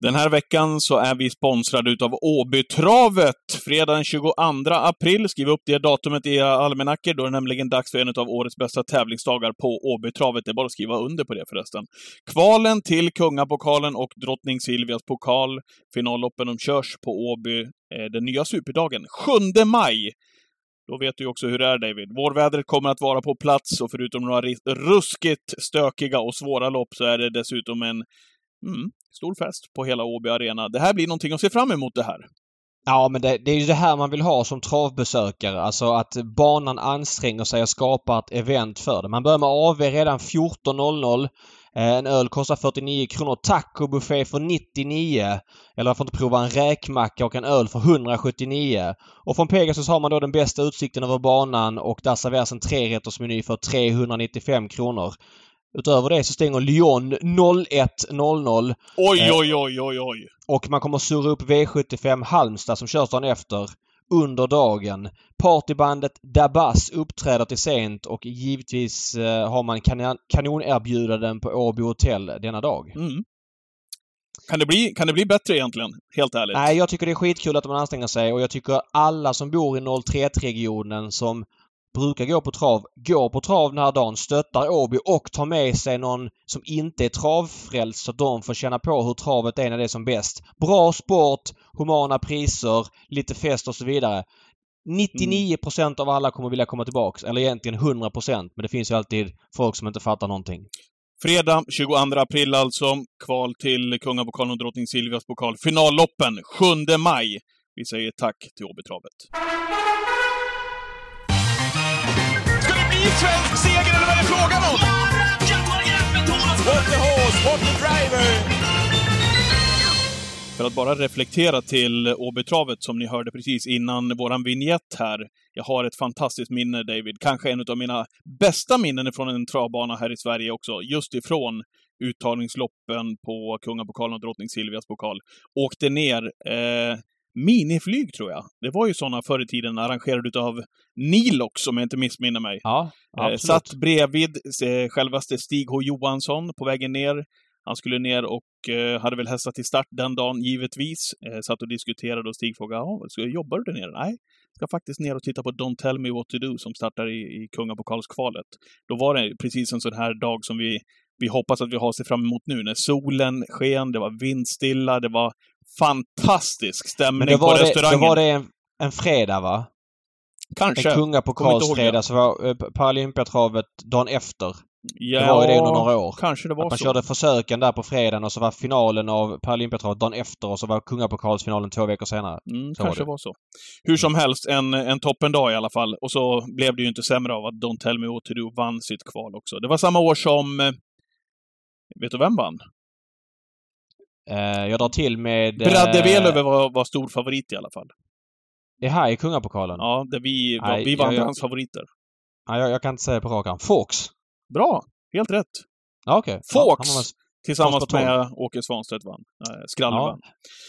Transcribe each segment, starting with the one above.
Den här veckan så är vi sponsrade utav Åbytravet. Fredag den 22 april. Skriv upp det datumet i almanackor. Då är det nämligen dags för en av årets bästa tävlingsdagar på Åbytravet. Det är bara att skriva under på det förresten. Kvalen till Kungapokalen och Drottning Silvias pokal. Finalloppen de körs på Åby eh, den nya superdagen 7 maj. Då vet du också hur det är David. Vårvädret kommer att vara på plats och förutom några ruskigt stökiga och svåra lopp så är det dessutom en mm, stor fest på hela Åby Arena. Det här blir någonting att se fram emot det här. Ja, men det, det, är ju det här man vill ha som travbesökare. Alltså att banan anstränger sig och skapar ett event för det. Man börjar med AV redan 14.00. Eh, en öl kostar 49 kronor. Tacobuffé för 99. Eller varför inte prova en räkmacka och en öl för 179. Och från Pegasus har man då den bästa utsikten över banan och där serveras en trerättersmeny för 395 kronor. Utöver det så stänger Lyon 01.00. Oj, eh, oj, oj, oj, oj! Och man kommer surra upp V75 Halmstad som körs dagen efter under dagen. Partybandet Dabas uppträder till sent och givetvis eh, har man kanon kanonerbjudanden på Åby hotell denna dag. Mm. Kan det, bli, kan det bli bättre egentligen? Helt ärligt. Nej, jag tycker det är skitkul att man anstränger sig och jag tycker alla som bor i 03-regionen som brukar gå på trav, går på trav den här dagen, stöttar Åby och tar med sig någon som inte är travfrälst så att de får känna på hur travet är när det är som bäst. Bra sport, humana priser, lite fest och så vidare. 99 mm. av alla kommer vilja komma tillbaks, eller egentligen 100 procent, men det finns ju alltid folk som inte fattar någonting. Fredag 22 april alltså. Kval till Kungapokalen och Drottning Silvias pokal. Finalloppen 7 maj. Vi säger tack till Åbytravet svensk seger eller vad är det frågan om? What the horse, what the driver! För att bara reflektera till Åbytravet som ni hörde precis innan våran vignett här. Jag har ett fantastiskt minne, David. Kanske en av mina bästa minnen från en travbana här i Sverige också. Just ifrån uttagningsloppen på Kungapokalen och Drottning Silvias pokal. Åkte ner eh, miniflyg, tror jag. Det var ju sådana förr i tiden, arrangerade av Nilox, om jag inte missminner mig. Ja, eh, absolut. Satt bredvid eh, självaste Stig H Johansson på vägen ner. Han skulle ner och eh, hade väl hästat till start den dagen, givetvis. Eh, satt och diskuterade och Stig frågade, ja, jobbar du där nere? Nej, ska faktiskt ner och titta på Don't Tell Me What To Do som startar i, i Kungapokalskvalet. Då var det precis en sån här dag som vi, vi hoppas att vi har sig fram emot nu, när solen sken, det var vindstilla, det var fantastisk stämning på restaurangen. Då var det en, en fredag, va? Kanske. En kungapokalsfredag, så var eh, Paralympiatravet dagen efter. Ja, det var ju det under några år. Kanske det var att man så. körde försöken där på fredagen och så var finalen av Paralympiatravet dagen efter och så var kungapokalsfinalen två veckor senare. Mm, så kanske var det. var så. Hur som helst, en, en toppendag i alla fall. Och så blev det ju inte sämre av att Don't Tell Me What To Do vann sitt kval också. Det var samma år som... Eh, vet du vem vann? Uh, jag drar till med... Bradde Velöver var, var stor favorit i alla fall. Det här i Kungapokalen? Ja, det vi, Nej, vi var jag, hans favoriter. Nej, jag, jag, kan inte säga på rak arm. Fox? Bra! Helt rätt. Ja, okej. Okay. Fox! Ja, tillsammans med Åke Svanstedt vann. Äh, Skralle ja. vann.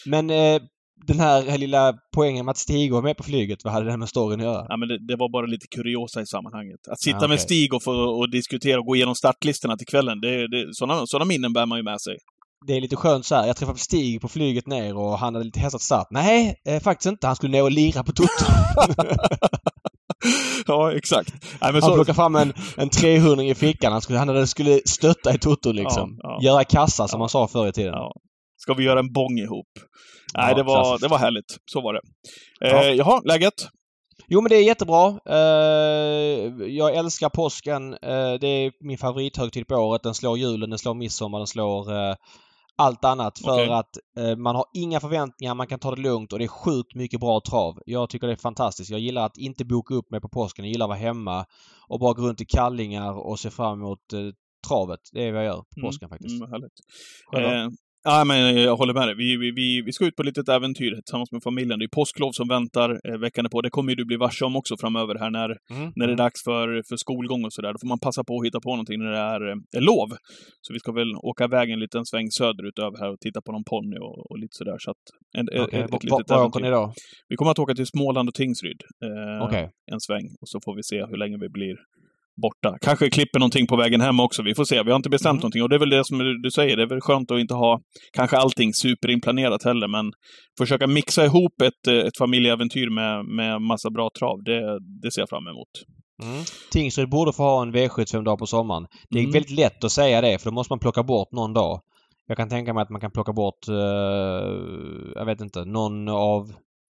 Men eh, den här lilla poängen med att Stig var med på flyget, vad hade det med storyn att göra? Ja, men det, det, var bara lite kuriosa i sammanhanget. Att sitta ja, okay. med Stig och, få, och diskutera och gå igenom startlistorna till kvällen, det, det, sådana, sådana minnen bär man ju med sig det är lite skönt så här. Jag träffade Stig på flyget ner och han hade lite hästat start. Nej, eh, faktiskt inte. Han skulle ner och lira på Toto. ja, exakt. Nej, han så... plockade fram en, en 300 i fickan. Han skulle, han skulle stötta i Toto liksom. Ja, ja. Göra kassa som man sa förr i tiden. Ja. Ska vi göra en bång ihop? Nej, det, var, det var härligt. Så var det. Eh, jaha, läget? Jo men det är jättebra. Uh, jag älskar påsken. Uh, det är min favorithögtid på året. Den slår julen, den slår midsommar, den slår uh, allt annat för okay. att eh, man har inga förväntningar, man kan ta det lugnt och det är sjukt mycket bra trav. Jag tycker det är fantastiskt. Jag gillar att inte boka upp mig på påsken. Jag gillar att vara hemma och bara gå runt i kallingar och se fram emot eh, travet. Det är vad jag gör på mm. påsken mm, faktiskt. Mm. Ja, men jag håller med dig. Vi, vi, vi, vi ska ut på ett litet äventyr tillsammans med familjen. Det är påsklov som väntar eh, veckan på. Det kommer ju du bli varse om också framöver här när, mm. när det är mm. dags för, för skolgång och sådär. Då får man passa på att hitta på någonting när det är, är lov. Så vi ska väl åka iväg en liten sväng söderut över här och titta på någon ponny och, och lite sådär. Så att en, okay. ett, ett litet Var åker ni då? Vi kommer att åka till Småland och Tingsryd eh, okay. en sväng. Och så får vi se hur länge vi blir borta. Kanske klipper någonting på vägen hem också. Vi får se. Vi har inte bestämt Mm. någonting. Och det är väl det som du säger. Det är väl skönt att inte ha kanske allting superinplanerat heller, men försöka mixa ihop ett, eh, ett familjeäventyr med, med massa bra trav. Det, det ser jag fram emot. Mm. Tingsryd borde få ha en V75-dag på sommaren. Det är Mm. väldigt lätt att säga det för då måste man plocka bort någon dag. Jag kan tänka mig att man kan plocka bort, eh, jag vet inte, någon av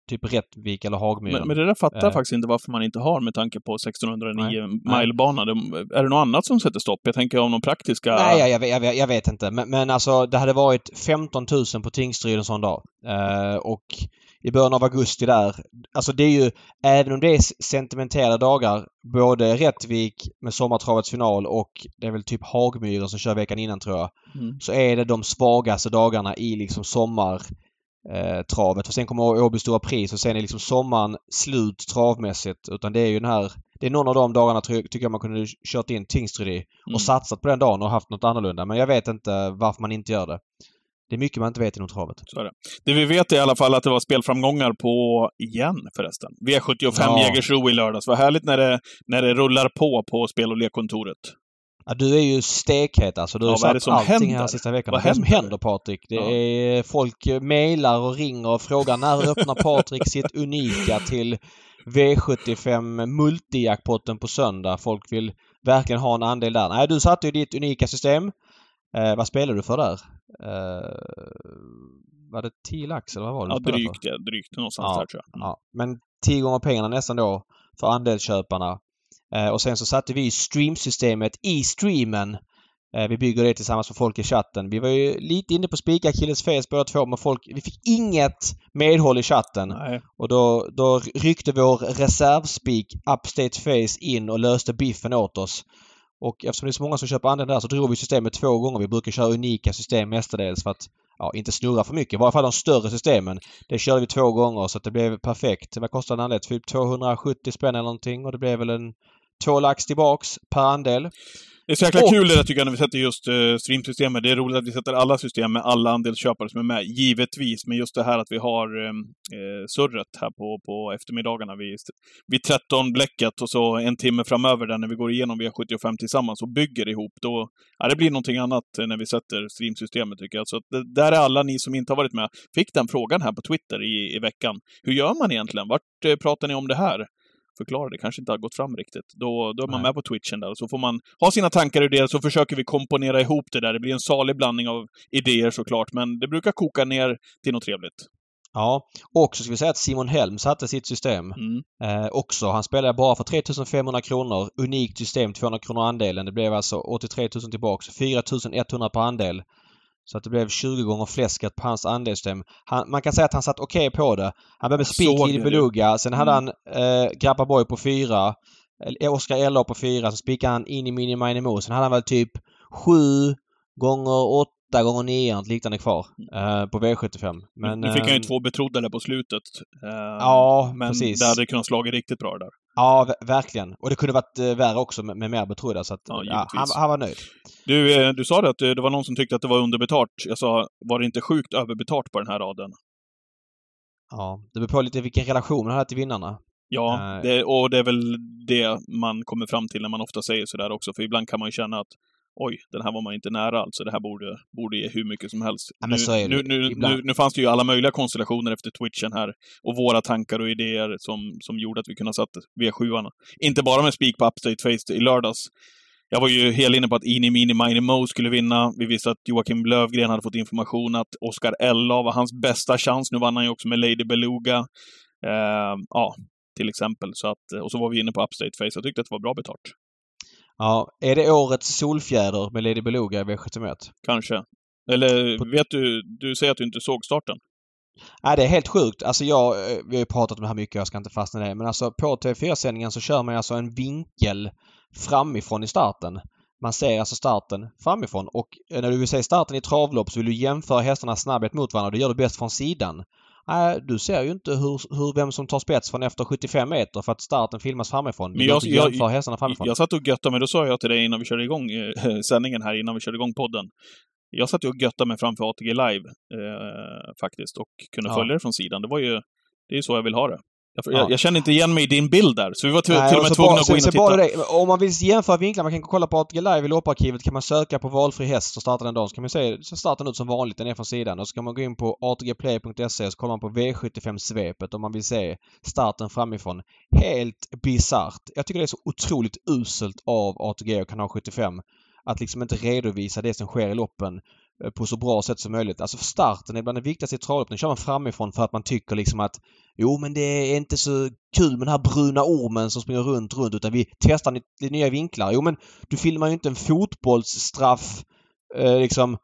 typ Rättvik eller Hagmyren. Men, men det där fattar jag Eh. faktiskt inte varför man inte har med tanke på 1609 Nej. milebana. De- Är det något annat som sätter stopp? Jag tänker av någon praktiska... Nej, jag, jag, vet- jag, jag vet inte. Men, men alltså det hade varit 15 000 på Tingsryd en sån dag. Eh, och i början av augusti där. Alltså det är ju, även om det är sentimenterade dagar, både Rättvik med sommartravets final och det är väl typ Hagmyren som kör veckan innan tror jag. Mm. Så är det de svagaste dagarna i liksom sommar eh, travet. För sen kommer Åby Stora Pris och sen är liksom sommaren slut travmässigt. Utan det är ju den här... Det är någon av de dagarna tycker jag man kunde kört in Tingsryd i och Mm. satsat på den dagen och haft något annorlunda. Men jag vet inte varför man inte gör det. Det är mycket man inte vet inom travet. Det. det vi vet är i alla fall att det var spelframgångar på, igen förresten, V75 Ja. Jägersro i lördags. Vad härligt när det, när det rullar på på spel och lekkontoret. Ja, du är ju stekhet alltså. Du har Ja, satt allting händer? här sista veckan. Vad Vad är det som händer? händer Patrik? Det Ja. är folk mejlar och ringer och frågar när öppnar Patrik sitt unika till V75 multijackpotten på söndag. Folk vill verkligen ha en andel där. Nej, du satte ju ditt unika system. Eh, vad spelar du för där? Eh, var det 10 lax eller vad var det Ja, för? drygt, ja, drygt någonstans Ja, där tror jag. Mm. Ja, men 10 gånger pengarna nästan då för andelsköparna. Eh, och sen så satte vi streamsystemet i streamen. Eh, vi bygger det tillsammans med folk i chatten. Vi var ju lite inne på spika Killes face båda två men folk, vi fick inget medhåll i chatten. Nej. Och då, då ryckte vår reservspik Upstate Face in och löste biffen åt oss. Och eftersom det är så många som köper andra där så drog vi systemet två gånger. Vi brukar köra unika system mestadels för att ja, inte snurra för mycket. I varje fall de större systemen. Det körde vi två gånger så att det blev perfekt. Vad kostade en andel? Typ 270 spänn eller någonting och det blev väl en två lax tillbaks per andel. Det är så jäkla Och- kul det där tycker jag när vi sätter just uh, streamsystemet. Det är roligt att vi sätter alla system med alla andelsköpare som är med, givetvis. Men just det här att vi har eh, eh, surret här på, på eftermiddagarna vid, vid 13-bläcket och så en timme framöver där när vi går igenom V75 tillsammans och bygger ihop. Då, ja, det blir någonting annat eh, när vi sätter streamsystemet tycker jag. Så att det, där är alla ni som inte har varit med. Fick den frågan här på Twitter i, i veckan. Hur gör man egentligen? Vart eh, pratar ni om det här? Förklara. Det kanske inte har gått fram riktigt. Då, då är man Nej. med på Twitchen där och så får man ha sina tankar i det så försöker vi komponera ihop det där. Det blir en salig blandning av idéer såklart, men det brukar koka ner till något trevligt. Ja, och så ska vi säga att Simon Helm satte sitt system Mm. eh, också. Han spelade bara för 3500 kronor. Unikt system, 200 kronor andelen. Det blev alltså 83 000 tillbaks. 4100 per andel. Så att det blev 20 gånger fläsket på hans andelssystem. Han, man kan säga att han satt okej på det. Han började med Spik det, Beluga. Sen hade Mm. han eh, Grappa Boy på fyra. eh, Oscar Ella på fyra. Så spikade han in i Mini Mini Mo. Sen hade han väl typ sju gånger åtta gånger nio något liknande kvar eh, på V75. Men, nu fick han ju ehm, två betrodda där på slutet. Eh, Ja, men precis. det hade kunnat slagit riktigt bra där. Ja, ver- verkligen. Och det kunde varit eh, värre också med, med mer betrodda. Så att, Ja, ja, han, han var nöjd. Du, eh, du sa det att eh, det var någon som tyckte att det var underbetalt. Jag sa, var det inte sjukt överbetalt på den här raden? Ja, det beror på lite vilken relation man har till vinnarna. Ja, det, och det är väl det man kommer fram till när man ofta säger sådär också. För ibland kan man ju känna att oj, den här var man inte nära alltså. Det här borde, borde ge hur mycket som helst. Ja, nu, nu, nu, nu, nu fanns det ju alla möjliga konstellationer efter twitchen här. Och våra tankar och idéer som, som gjorde att vi kunde ha satt V7. Inte bara med spik på Upstate Face i lördags. Jag var ju helt inne på att Ini Mini Mini Mo skulle vinna. Vi visste att Joakim Lövgren hade fått information att Oscar Ella var hans bästa chans. Nu vann han ju också med Lady Beluga. Eh, ja, till exempel. Så att, och så var vi inne på Upstate Face. Jag tyckte att det var bra betalt. Ja, är det årets solfjäder med Lady Beluga i V71? Kanske. Eller vet du, du säger att du inte såg starten. Nej, det är helt sjukt. Alltså jag, eh, vi har ju pratat om det här mycket, jag ska inte fastna i det. Men alltså på TV4-sändningen så kör man alltså en vinkel framifrån i starten. Man ser alltså starten framifrån och eh, när du vill se starten i travlopp så vill du jämföra hästarnas snabbhet mot varandra. Det gör du bäst från sidan. Nej, du ser ju inte hur, hur, vem som tar spets från efter 75 meter för att starten filmas framifrån. Men jag- jag- jämföra hästarna framifrån. Jag satt och göttade mig, då sa jag till dig innan vi körde igång eh, sändningen här, innan vi körde igång podden. Jag satt ju och göttade mig framför ATG Live, eh, faktiskt, och kunde Ja. följa det från sidan. Det var ju, det är ju så jag vill ha det. Jag, jag, jag, känner inte igen mig i din bild där, så vi var till, Nej, till och med tvungna att gå in och titta. Det, om man vill jämföra vinklar, man kan kolla på ATG Live i lopparkivet, kan man söka på valfri häst och starta den dagen. Så kan man se, så startar den ut som vanligt, den är från sidan. Och så kan man gå in på atgplay.se och så kollar man på V75-svepet om man vill se starten framifrån. Helt bisarrt. Jag tycker det är så otroligt uselt av ATG och Kanal 75 att liksom inte redovisa det som sker i loppen Eh, på så bra sätt som möjligt. Alltså starten är bland det viktigaste i travlopp. Den kör man framifrån för att man tycker liksom att jo men det är inte så kul med den här bruna ormen som springer runt, runt utan vi testar lite nya vinklar. Jo men du filmar ju inte en fotbollsstraff eh, liksom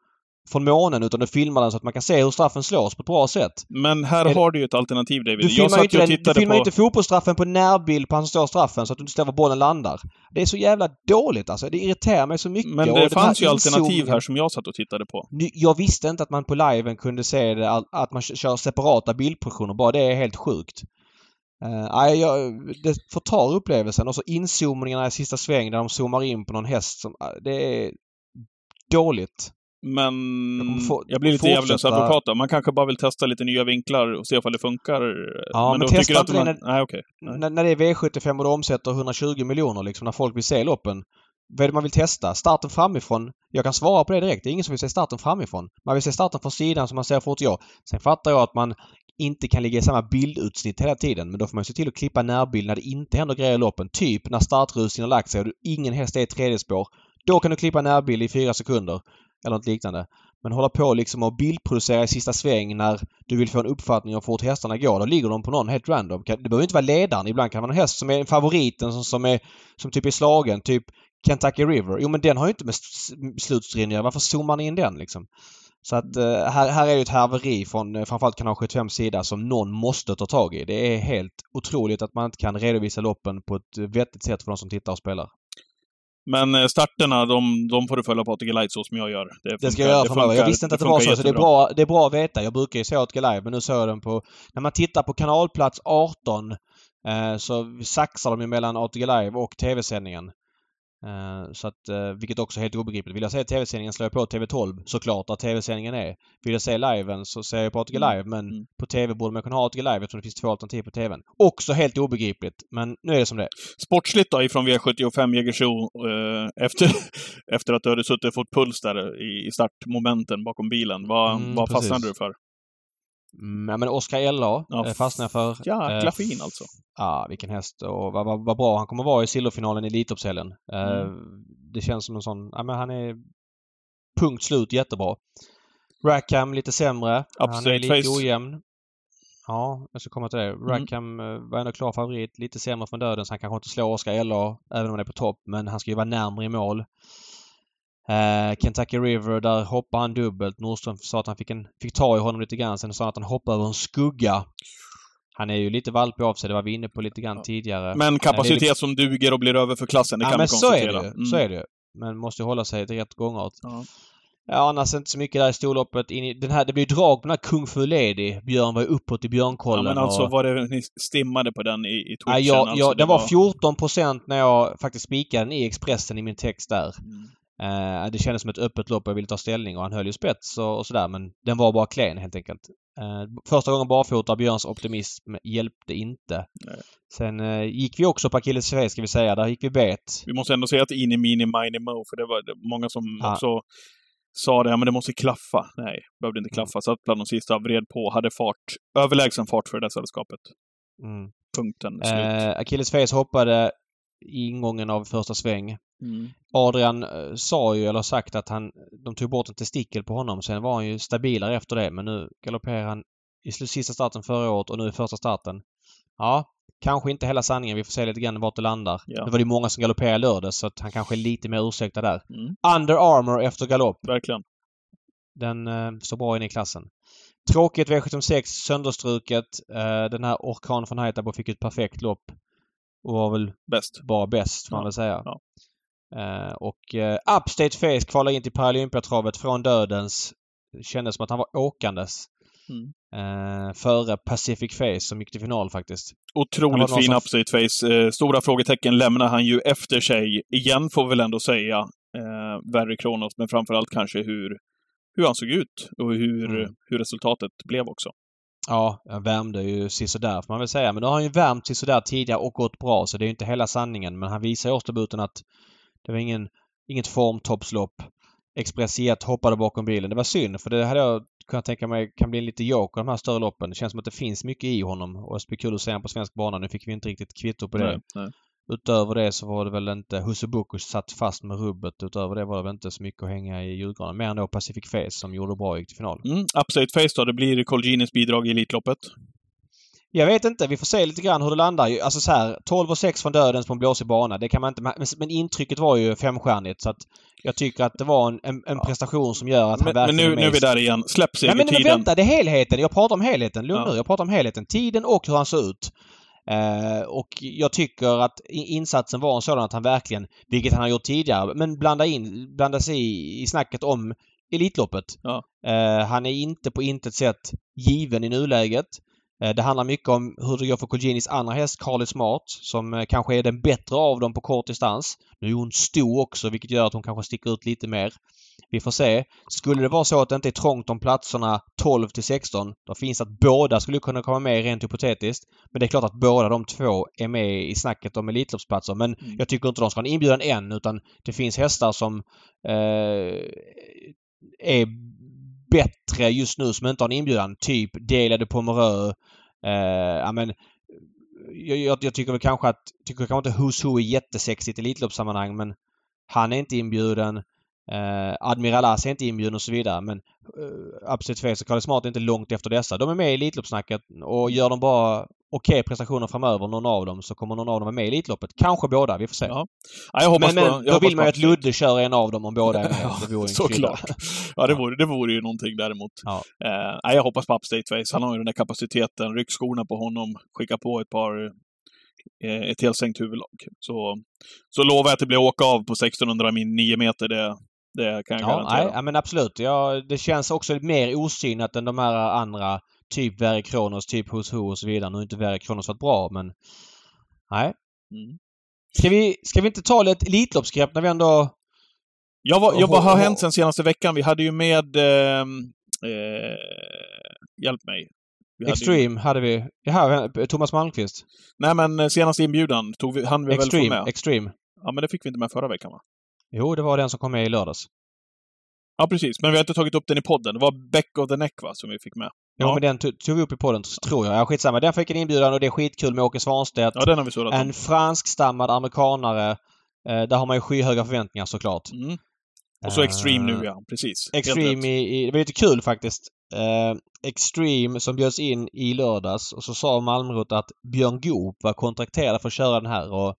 från månen utan du filmar den så att man kan se hur straffen slås på ett bra sätt. Men här har du ju ett alternativ David. Du filmar, inte, den, du filmar på... inte fotbollsstraffen på närbild på han som står straffen så att du inte ser var bollen landar. Det är så jävla dåligt alltså. Det irriterar mig så mycket. Men det fanns ju alternativ här som jag satt och tittade på. Jag visste inte att man på liven kunde se det, att man kör separata bildproduktioner. Bara det är helt sjukt. Uh, jag, det förtar upplevelsen och så inzoomningarna i sista sväng där de zoomar in på någon häst som... Det är dåligt. Men jag, jag blir lite djävulens advokat Man kanske bara vill testa lite nya vinklar och se ifall det funkar. Ja, men, men testa inte man... det när, Nej, okay. Nej. När, när det är V75 och du omsätter 120 miljoner liksom, när folk vill se loppen. Vad är det man vill testa? Starten framifrån? Jag kan svara på det direkt. Det är ingen som vill se starten framifrån. Man vill se starten från sidan som man ser fort jag. Sen fattar jag att man inte kan ligga i samma bildutsnitt hela tiden. Men då får man se till att klippa närbild när det inte händer grejer i loppen. Typ när startrusningen har lagt sig och ingen häst är i tredje spår. Då kan du klippa närbild i fyra sekunder. Eller något liknande. Men hålla på liksom och bildproducera i sista sväng när du vill få en uppfattning om hur fort hästarna går. Då ligger de på någon helt random. Det behöver inte vara ledaren. Ibland kan det vara en häst som är favoriten som, som, är, som typ är slagen. Typ Kentucky River. Jo men den har ju inte med slutstriden att göra. Varför zoomar ni in den liksom? Så att eh, här, här är ju ett haveri från eh, framförallt kanal 75 sida som någon måste ta tag i. Det är helt otroligt att man inte kan redovisa loppen på ett vettigt sätt för de som tittar och spelar. Men eh, starterna, de, de får du följa på ATG Live så som jag gör. Det, funkar, det ska jag göra framöver. Jag visste inte att det var så, så det är, bra, det är bra att veta. Jag brukar ju se ATG Live, men nu såg jag den på... När man tittar på kanalplats 18 eh, så saxar de ju mellan ATG Live och TV-sändningen. Uh, så att, uh, vilket också är helt obegripligt. Vill jag se TV-sändningen slår jag på TV12 såklart där TV-sändningen är. Vill jag se liven så ser jag på ATG mm. Live men mm. på TV borde man kunna ha ATG Live eftersom det finns två alternativ på TVn. Också helt obegripligt men nu är det som det är. Sportsligt då ifrån V75 Jägersro uh, efter, efter att du hade suttit och fått puls där i, i startmomenten bakom bilen. Vad, mm, vad fastnade du för? Mm, ja men Oscar LA ja, fastnade jag för. Jäkla fin alltså. Ja, vilken häst och vad, vad, vad bra han kommer vara i silverfinalen i Elitloppshelgen. Eh, mm. Det känns som en sån, ja men han är punkt slut jättebra. Rackham lite sämre. Upstate han är lite face. ojämn. Ja, jag ska komma till det. Mm. Rackham mm. var ändå klar favorit. Lite sämre från döden så han kanske inte slår Oscar LA även om han är på topp. Men han ska ju vara närmare i mål. Uh, Kentucky River, där hoppar han dubbelt. Nordström sa att han fick, en, fick ta i honom lite grann. Sen sa han att han hoppade över en skugga. Han är ju lite valpig av sig, det var vi inne på lite grann ja. tidigare. Men kapacitet lite... som duger och blir över för klassen, det ja, kan men vi konstatera. Så är det ju. Mm. Så är det ju. Men måste hålla sig till rätt gångart. Ja. Ja, annars inte så mycket där i storloppet. In i, den här, det blir ju drag på den här Kung Fu Lady. Björn var ju uppåt i Björnkollen. Ja, men alltså och... var det ni stimmade på den i, i Twitchen? Ja, jag, alltså, den var 14% när jag faktiskt spikade den i Expressen i min text där. Mm. Eh, det kändes som ett öppet lopp och jag ville ta ställning och han höll ju spets och, och sådär men den var bara klen helt enkelt. Eh, första gången barfota, Björns optimism hjälpte inte. Nej. Sen eh, gick vi också på akillesfäs ska vi säga. Där gick vi bet. Vi måste ändå säga att Ini Mini Mini Mo, för det var många som ja. också sa det, ja men det måste klaffa. Nej, behövde inte klaffa. Mm. Satt bland de sista, vred på, hade fart, överlägsen fart för det där sällskapet. Mm. Punkten, slut. Eh, Achilles hoppade i ingången av första sväng. Mm. Adrian eh, sa ju, eller sagt att han, de tog bort en testikel på honom. Sen var han ju stabilare efter det. Men nu galopperar han i sista starten förra året och nu i första starten. Ja, kanske inte hela sanningen. Vi får se lite grann vart det landar. Ja. Nu var det många som galopperade lördag så att han kanske är lite mer ursäktad där. Mm. Under Armour efter galopp. Verkligen. Den eh, står bra in i klassen. Tråkigt V76, sönderstruket. Eh, den här Orkan från Haitabo fick ett perfekt lopp och var väl bäst. bara bäst får man väl säga. Ja. Uh, och uh, Upstate Face kvalar in till Paralympiatravet från dödens. Det kändes som att han var åkandes. Mm. Uh, före Pacific Face som gick till final faktiskt. Otroligt fin som... Upstate Face. Uh, stora frågetecken lämnar han ju efter sig igen får vi väl ändå säga. Uh, Verry Kronos, men framförallt kanske hur, hur han såg ut och hur, mm. hur resultatet blev också. Ja, han värmde ju sisådär får man väl säga. Men nu har han ju värmt sisådär tidigare och gått bra så det är ju inte hela sanningen. Men han visar i årsdebuten att det var ingen, inget formtoppslopp. Expressiet hoppade bakom bilen. Det var synd för det hade jag kunnat tänka mig kan bli lite joker de här större loppen. Det känns som att det finns mycket i honom och det ska bli kul att se honom på svensk bana. Nu fick vi inte riktigt kvitto på det. Nej, nej. Utöver det så var det väl inte Husse Buckus satt fast med rubbet. Utöver det var det väl inte så mycket att hänga i julgranen. Mer än då Pacific Face som gjorde bra och gick till final. Mm, Upside Face då, det blir Colginis bidrag i Elitloppet. Jag vet inte. Vi får se lite grann hur det landar. Alltså så här 12 och 6 från dödens på en blåsig bana. Det kan man inte... Men, men intrycket var ju femstjärnigt så att jag tycker att det var en, en, en prestation som gör att han Men, men verkligen nu, är nu är vi där igen. Släpp Nej men, men segertiden. vänta, det är helheten. Jag pratar om helheten. Lugn Ja. nu. Jag pratar om helheten. Tiden och hur han såg ut. Eh, och jag tycker att insatsen var en sådan att han verkligen, vilket han har gjort tidigare, men blanda in, blanda sig i, i snacket om Elitloppet. Ja. Eh, han är inte på intet sätt given i nuläget. Eh, det handlar mycket om hur det går för Colginis andra häst, Carly Smart, som eh, kanske är den bättre av dem på kort distans. Nu är hon stor också vilket gör att hon kanske sticker ut lite mer. Vi får se. Skulle det vara så att det inte är trångt om platserna 12 till 16, då finns det att båda skulle kunna komma med rent hypotetiskt. Men det är klart att båda de två är med i snacket om Elitloppsplatser. Men Mm. jag tycker inte de ska ha en inbjudan än utan det finns hästar som eh, är bättre just nu som inte har en inbjudan. Typ Delade Pomerö. Eh, ja, men, jag, jag, jag tycker väl kanske att... Tycker kanske inte Who's Who är jättesexigt i Elitloppssammanhang men han är inte inbjuden. Eh, Admiral As är inte inbjuden och så vidare men eh, Absolut Face och Carly Smart är inte långt efter dessa. De är med i Elitloppssnacket och gör de bara okej prestationer framöver, någon av dem, så kommer någon av dem vara med i Elitloppet. Kanske båda, vi får se. Ja. Ja, jag hoppas men men jag då hoppas vill man ju att Ludde kör en av dem om båda är med. Ja, det vore en såklart. Ja, det vore, det vore ju någonting däremot. Ja. Eh, jag hoppas på Upstate Face. Han har ju den där kapaciteten. Ryck skorna på honom, skicka på ett par eh, ett helsänkt huvudlag. Så, så lovar jag att det blir åka av på 1609 meter. Det, det kan jag Ja, garantera. nej, ja, men absolut. Ja, det känns också mer osynat än de här andra. Typ Verre Kronos, typ Who's Who och så vidare. Nu har inte Verre Kronos varit bra men... Nej. Mm. Ska vi, ska vi inte ta lite Elitloppsgrepp när vi ändå... Jag var, jag, vad har hänt sen senaste veckan? Vi hade ju med... Eh, eh, hjälp mig. Hade ju- Extreme hade vi. Jaha, Thomas Malmqvist. Nej, men eh, senaste inbjudan tog vi, han vi väl få Extreme. med? Extreme. Ja, men det fick vi inte med förra veckan, va? Jo, det var den som kom med i lördags. Ja, precis. Men vi har inte tagit upp den i podden. Det var Beck of the Neck, va, som vi fick med. Jo, Ja. men den tog vi upp i podden, tror jag. Ja, skitsamma. Den fick en inbjudan och det är skitkul med Åke Svanstedt. Ja, den har vi surrat. En franskstammad amerikanare. Eh, där har man ju skyhöga förväntningar såklart. Mm. Och så Extreme Eh, nu, ja. Precis. Extreme i, i... Det var lite kul faktiskt. Eh, Extreme som bjöds in i lördags och så sa Malmrot att Björn Goop var kontrakterad för att köra den här och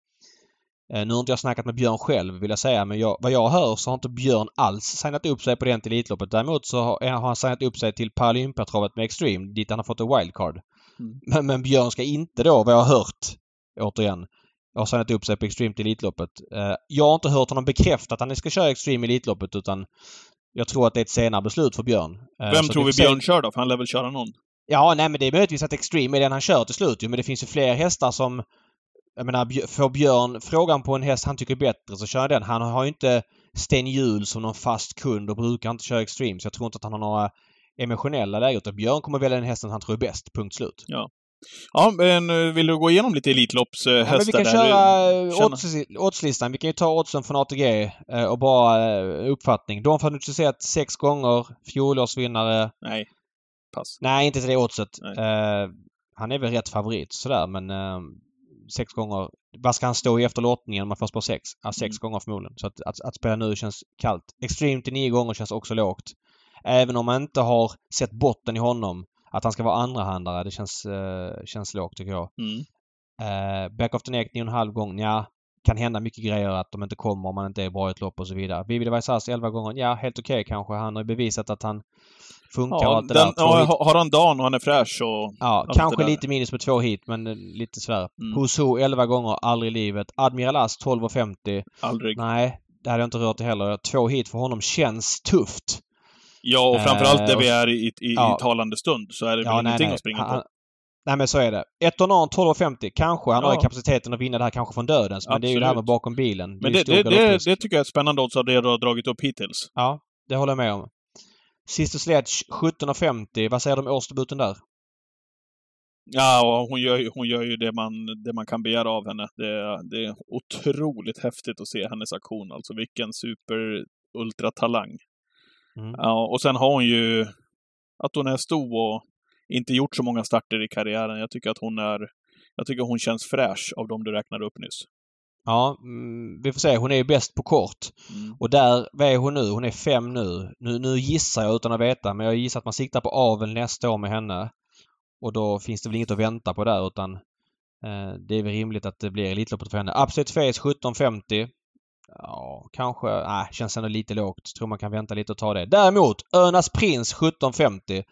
nu har inte jag snackat med Björn själv vill jag säga men jag, vad jag hör så har inte Björn alls signat upp sig på till Elitloppet. Däremot så har, har han signat upp sig till Paralympiatravet med Extreme dit han har fått en wildcard. Mm. Men, men Björn ska inte då, vad jag har hört, återigen, har signat upp sig på Extreme till Elitloppet. Eh, jag har inte hört honom bekräfta att han ska köra Extreme i Elitloppet utan jag tror att det är ett senare beslut för Björn. Eh, Vem så tror vi. Björn kör då? För han lär väl köra någon? Ja, nej men det är möjligtvis att Extreme är den han kör till slut ju, men det finns ju fler hästar som... Jag menar, får Björn frågan på en häst han tycker är bättre så kör han den. Han har ju inte Sten Hjul som någon fast kund och brukar inte köra Extreme så jag tror inte att han har några emotionella läger utan Björn kommer välja den hästen han tror är bäst. Punkt slut. Ja, men eh, vill du gå igenom lite Elitloppshästar? Ja, men vi kan där? köra eh, odds- oddslistan. Vi kan ju ta oddsen från ATG eh, och bara uppfattning. Don Fanucci sett sex gånger. Fjolårsvinnare. Nej. Pass. Nej, inte till det oddset. Eh, han är väl rätt favorit sådär men eh, sex gånger. Vad ska han stå i efter lottningen om man får spår sex? Ja, sex Mm. gånger förmodligen. Så att, att, att spela nu känns kallt. Extreme till nio gånger känns också lågt. Även om man inte har sett botten i honom. Att han ska vara andrahandare, det känns, eh, känns lågt tycker jag. Mm. Eh, back of the neck 9,5 gånger. Ja, kan hända mycket grejer att de inte kommer om man inte är bra i ett lopp och så vidare. Vivi Vaisas 11 gånger. Ja, helt okej kanske. Han har ju bevisat att han funkar och Ja, allt det den, där. Ja, har han dagen och han är fräsch så... Ja, det kanske lite minus på två hit men eh, lite sådär. Mm. Who 11 gånger, aldrig i livet. Admiral As 12,50. Aldrig. Nej, det hade jag inte rört i heller. Två hit för honom känns tufft. Ja, och framförallt Eh, där och- vi är i, i, Ja. i talande stund så är det väl ingenting att springa Han- på. Nej men så är det. Etonan 12,50. Kanske. Han har ju Ja. kapaciteten att vinna det här kanske från dödens. Men det är ju det här med Absolut. bakom bilen. Men det, stor det, det, det tycker jag är ett spännande odds av det du har dragit upp hittills. Ja, det håller jag med om. Sister Sledge 17,50. Vad säger du om årsdebuten där? Ja, och hon gör, ju- hon gör ju det man, det man kan begära av henne. Det, är- det är otroligt häftigt att se hennes aktion. Alltså vilken super ultratalang. Mm. Ja, och sen har hon ju att hon är stor och inte gjort så många starter i karriären. Jag tycker att hon är jag tycker hon känns fräsch av de du räknade upp nyss. Ja, mm, vi får se. Hon är ju bäst på kort. Mm. Och där, vad är hon nu? Hon är fem nu. nu. Nu gissar jag utan att veta, men jag gissar att man siktar på avel nästa år med henne. Och då finns det väl inget att vänta på där utan eh, det är väl rimligt att det blir Elitloppet för henne. Absolut Face 1750. Ja, kanske. Nej, känns ändå lite lågt. Tror man kan vänta lite och ta det. Däremot Önas Prins 1750.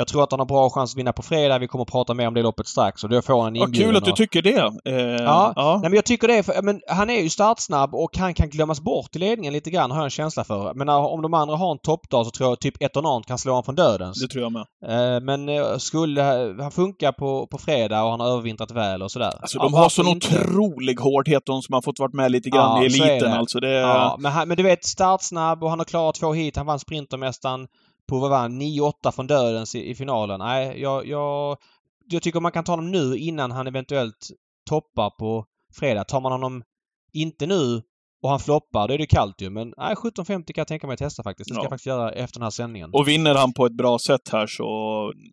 Jag tror att han har bra chans att vinna på fredag. Vi kommer att prata mer om det loppet strax och då får han en Vad inbjudan. kul att du tycker det. Eh, Ja, ja. Nej, men jag tycker det för, men han är ju startsnabb och han kan glömmas bort i ledningen lite grann har jag en känsla för. Men om de andra har en toppdag så tror jag typ Etonant kan slå honom från dödens. Det tror jag med. Eh, men eh, skulle han funka på, på fredag och han har övervintrat väl och sådär. Alltså Ja, de har sån inte? otrolig hårdhet, de som har fått varit med lite grann Ja, i eliten alltså. Det, Ja, men, han, men du vet startsnabb och han har klarat två hit. Han vann Sprintermästaren på vad var han, 9-8 från dödens i, i finalen. Nej, jag, jag, jag tycker man kan ta honom nu innan han eventuellt toppar på fredag. Tar man honom inte nu och han floppar, då är det kallt ju. Men nej, 17.50 kan jag tänka mig att testa faktiskt. Det ska Ja. jag faktiskt göra efter den här sändningen. Och vinner han på ett bra sätt här så...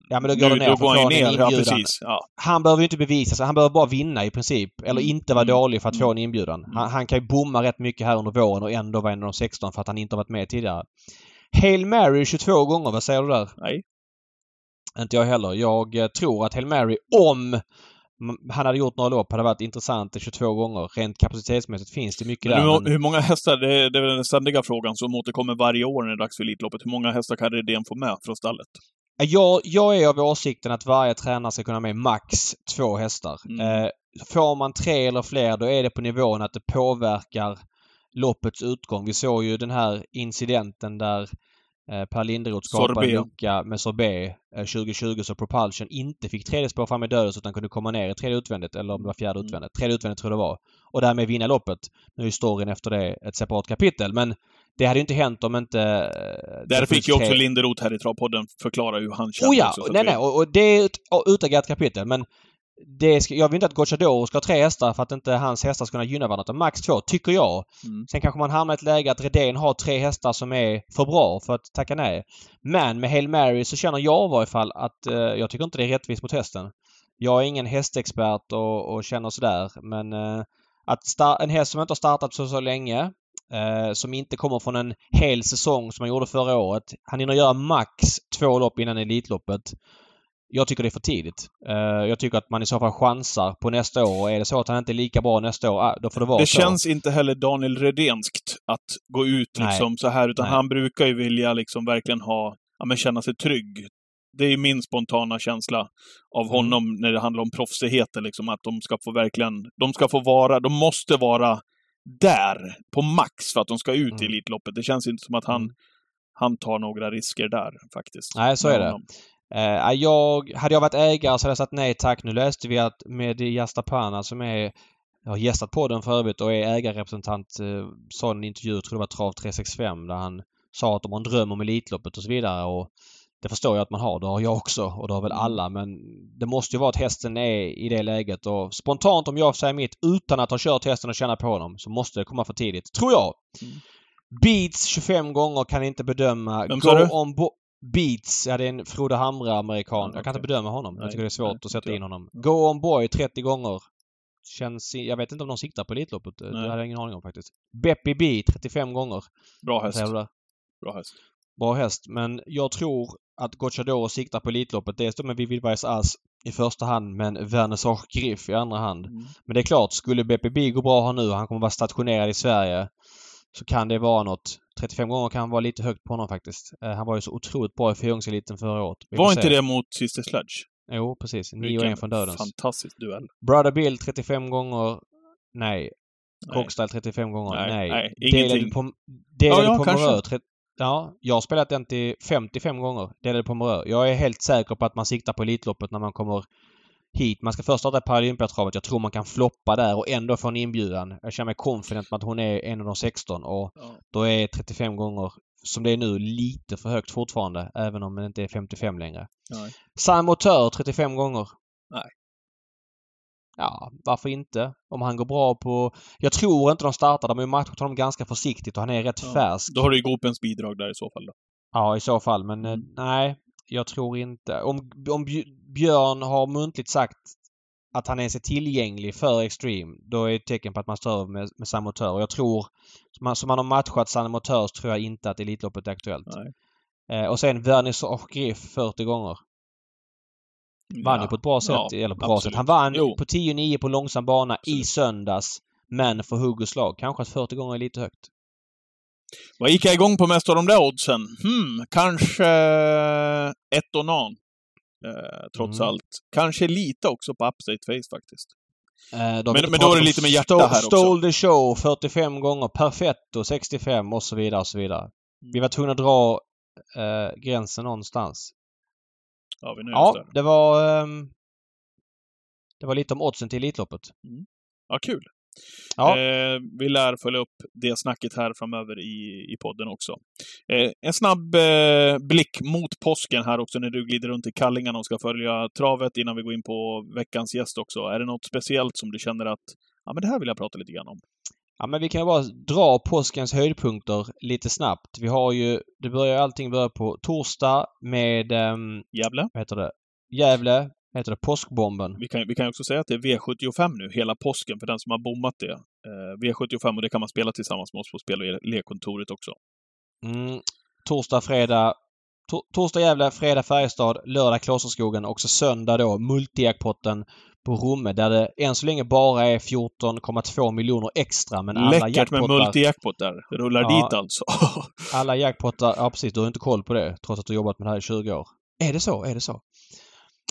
Ja, men då går det ner, Då går han ner, ja precis. Ja. Han behöver ju inte bevisa sig. Han behöver bara vinna i princip. Eller Mm. inte vara Mm. dålig för att få Mm. en inbjudan. Han, han kan ju bomma rätt mycket här under våren och ändå vara en av de 16 för att han inte har varit med tidigare. Hail Mary 22 gånger. Vad säger du där? Nej. Inte jag heller. Jag eh, tror att Hail Mary, om han hade gjort några lopp, hade varit intressant 22 gånger. Rent kapacitetsmässigt finns det mycket Men där. hur, men- hur många hästar, det är, det är den ständiga frågan som återkommer varje år när det är dags för Elitloppet. Hur många hästar kan Redén få med från stallet? Jag, jag är av åsikten att varje tränare ska kunna ha med max två hästar. Mm. Eh, får man tre eller fler då är det på nivån att det påverkar loppets utgång. Vi såg ju den här incidenten där Per Linderoth skapade Sorbet. lucka med Sorbet eh, 2020 så Propulsion inte fick tredje spår fram i dödens utan kunde komma ner i tredje utvändigt eller om det var fjärde Mm. utvändigt. Tredje utvändigt tror jag det var. Och därmed vinna loppet. Nu är storyn efter det ett separat kapitel men det hade ju inte hänt om inte... eh, Där fick ju också Linderoth här i Travpodden förklara hur han känner Oh ja! också, så nej, nej. Och, och det är ett utagerat kapitel men det ska, jag vill inte att Gocciador ska ha tre hästar för att inte hans hästar ska kunna gynna varandra. utan Max två, tycker jag. Mm. Sen kanske man hamnar i ett läge att Redén har tre hästar som är för bra för att tacka nej. Men med Hail Mary så känner jag i varje fall att eh, jag tycker inte det är rättvist mot hästen. Jag är ingen hästexpert och, och känner sådär men eh, att en häst som inte har startat så, så länge eh, som inte kommer från en hel säsong som han gjorde förra året. Han hinner göra max två lopp innan Elitloppet. Jag tycker det är för tidigt. Eh, jag tycker att man i så fall chansar på nästa år och är det så att han inte är lika bra nästa år, ah, då får det vara Det så. känns inte heller Daniel Redenskt att gå ut Nej. liksom så här, utan Nej. han brukar ju vilja liksom verkligen ha, ja men känna sig trygg. Det är min spontana känsla av Mm. honom när det handlar om proffsigheten, liksom att de ska få verkligen, de ska få vara, de måste vara där på max för att de ska ut i Mm. Elitloppet. Det känns inte som att han, Mm. han tar några risker där faktiskt. Nej, så är det. Eh, jag, hade jag varit ägare så hade jag sagt nej tack. Nu läste vi att med Jastapana som är har gästat podden för övrigt och är ägarrepresentant eh, sa en intervju, jag tror det var Trav 365, där han sa att de har en dröm om Elitloppet och så vidare. Och det förstår jag att man har. Det har jag också och det har väl Mm. alla. Men det måste ju vara att hästen är i det läget. Och spontant om jag säger mitt utan att ha kört hästen och känna på honom så måste det komma för tidigt. Tror jag! Mm. Beats 25 gånger kan inte bedöma. Vem Go on Beats, ja det är en Frode Hamre-amerikan. Ja, jag kan inte bedöma honom. Nej, jag tycker det är svårt nej, att sätta in honom. Go on boy 30 gånger. Känns... Jag vet inte om de siktar på Elitloppet. Det Nej. hade jag ingen aning om faktiskt. Beppy B 35 gånger. Bra häst. Bra häst. Bra häst. Men jag tror att Gocciador siktar på Elitloppet. Dels då med Vivid Weiss Ass i första hand men Vernissage Griff i andra hand. Mm. Men det är klart, skulle BPB gå bra här nu han kommer vara stationerad i Sverige så kan det vara något. 35 gånger kan vara lite högt på honom faktiskt. Eh, han var ju så otroligt bra i fyrungseliten förra året. Vi Var se. inte det mot Sister Sledge? Jo, precis. 9 och Vilken 1 från dödens. Fantastisk duell. Brother Bill 35 gånger. Nej. Cockstyle 35 gånger. Nej, Nej. nej, ingenting. på, delade Ja, ja, tre- Ja, jag har spelat den till 55 gånger. Delade på Morö. Jag är helt säker på att man siktar på Elitloppet när man kommer hit. Man ska först starta Paralympiatravet. Jag tror man kan floppa där och ändå få en inbjudan. Jag känner mig confident med att hon är en av de 16 och Ja. då är 35 gånger, som det är nu, lite för högt fortfarande. Även om det inte är 55 längre. Nej. Sam Motör 35 gånger. Nej. Ja, varför inte? Om han går bra på... Jag tror inte de startar. De har ju matchat honom ganska försiktigt och han är rätt Ja. färsk. Då har du ju Gopens bidrag där i så fall. Då. Ja, i så fall. Men eh, Mm. nej, jag tror inte. Om, om Björn har muntligt sagt att han är sig tillgänglig för Extreme, då är det ett tecken på att man står över med, med samma motör. Och jag tror, som man, som man har matchat samma motör, så tror jag inte att Elitloppet är aktuellt. Eh, och sen Vernissage Griff 40 gånger. Vann ju på ett bra sätt. Ja, eller bra absolut. sätt. Han vann Jo. på 10-9 på långsam bana i Absolut. söndags. Men för hugg och slag. Kanske att 40 gånger är lite högt. Vad gick jag igång på mest av de där oddsen? Hmm, kanske ett och nan. Eh, trots Mm. allt. Kanske lite också på Upstate Face faktiskt. Eh, då Men- men då är det lite med hjärta här också. Stole the show 45 gånger. Perfetto 65 och så vidare och så vidare. Mm. Vi var tvungna att dra eh, gränsen någonstans. Ja, vi Ja, där. det var... ehm, det var lite om oddsen till Elitloppet. Ja, kul. Ja. Eh, vi lär följa upp det snacket här framöver i, i podden också. Eh, en snabb eh, blick mot påsken här också när du glider runt i kallingarna och ska följa travet innan vi går in på veckans gäst också. Är det något speciellt som du känner att ja, men det här vill jag prata lite grann om? Ja men vi kan ju bara dra påskens höjdpunkter lite snabbt. Vi har ju... Det börjar allting börjar på torsdag med... Um, Gävle? vad heter det? Gävle. Heter det? Påskbomben. Vi kan, vi kan också säga att det är V75 nu, hela påsken, för den som har bommat det. Eh, V75 och det kan man spela tillsammans med oss på spel och lekkontoret också. Mm, torsdag, fredag. To torsdag Gävle, fredag Färjestad, lördag Klosterskogen och så söndag då multijackpotten på Romme där det än så länge bara är 14,2 miljoner extra men alla Läckert med jackpottar, multi-jackpot där. Rullar Ja. dit alltså. alla jackpottar, ja precis, du har inte koll på det trots att du jobbat med det här i 20 år. Är det så? Är det så?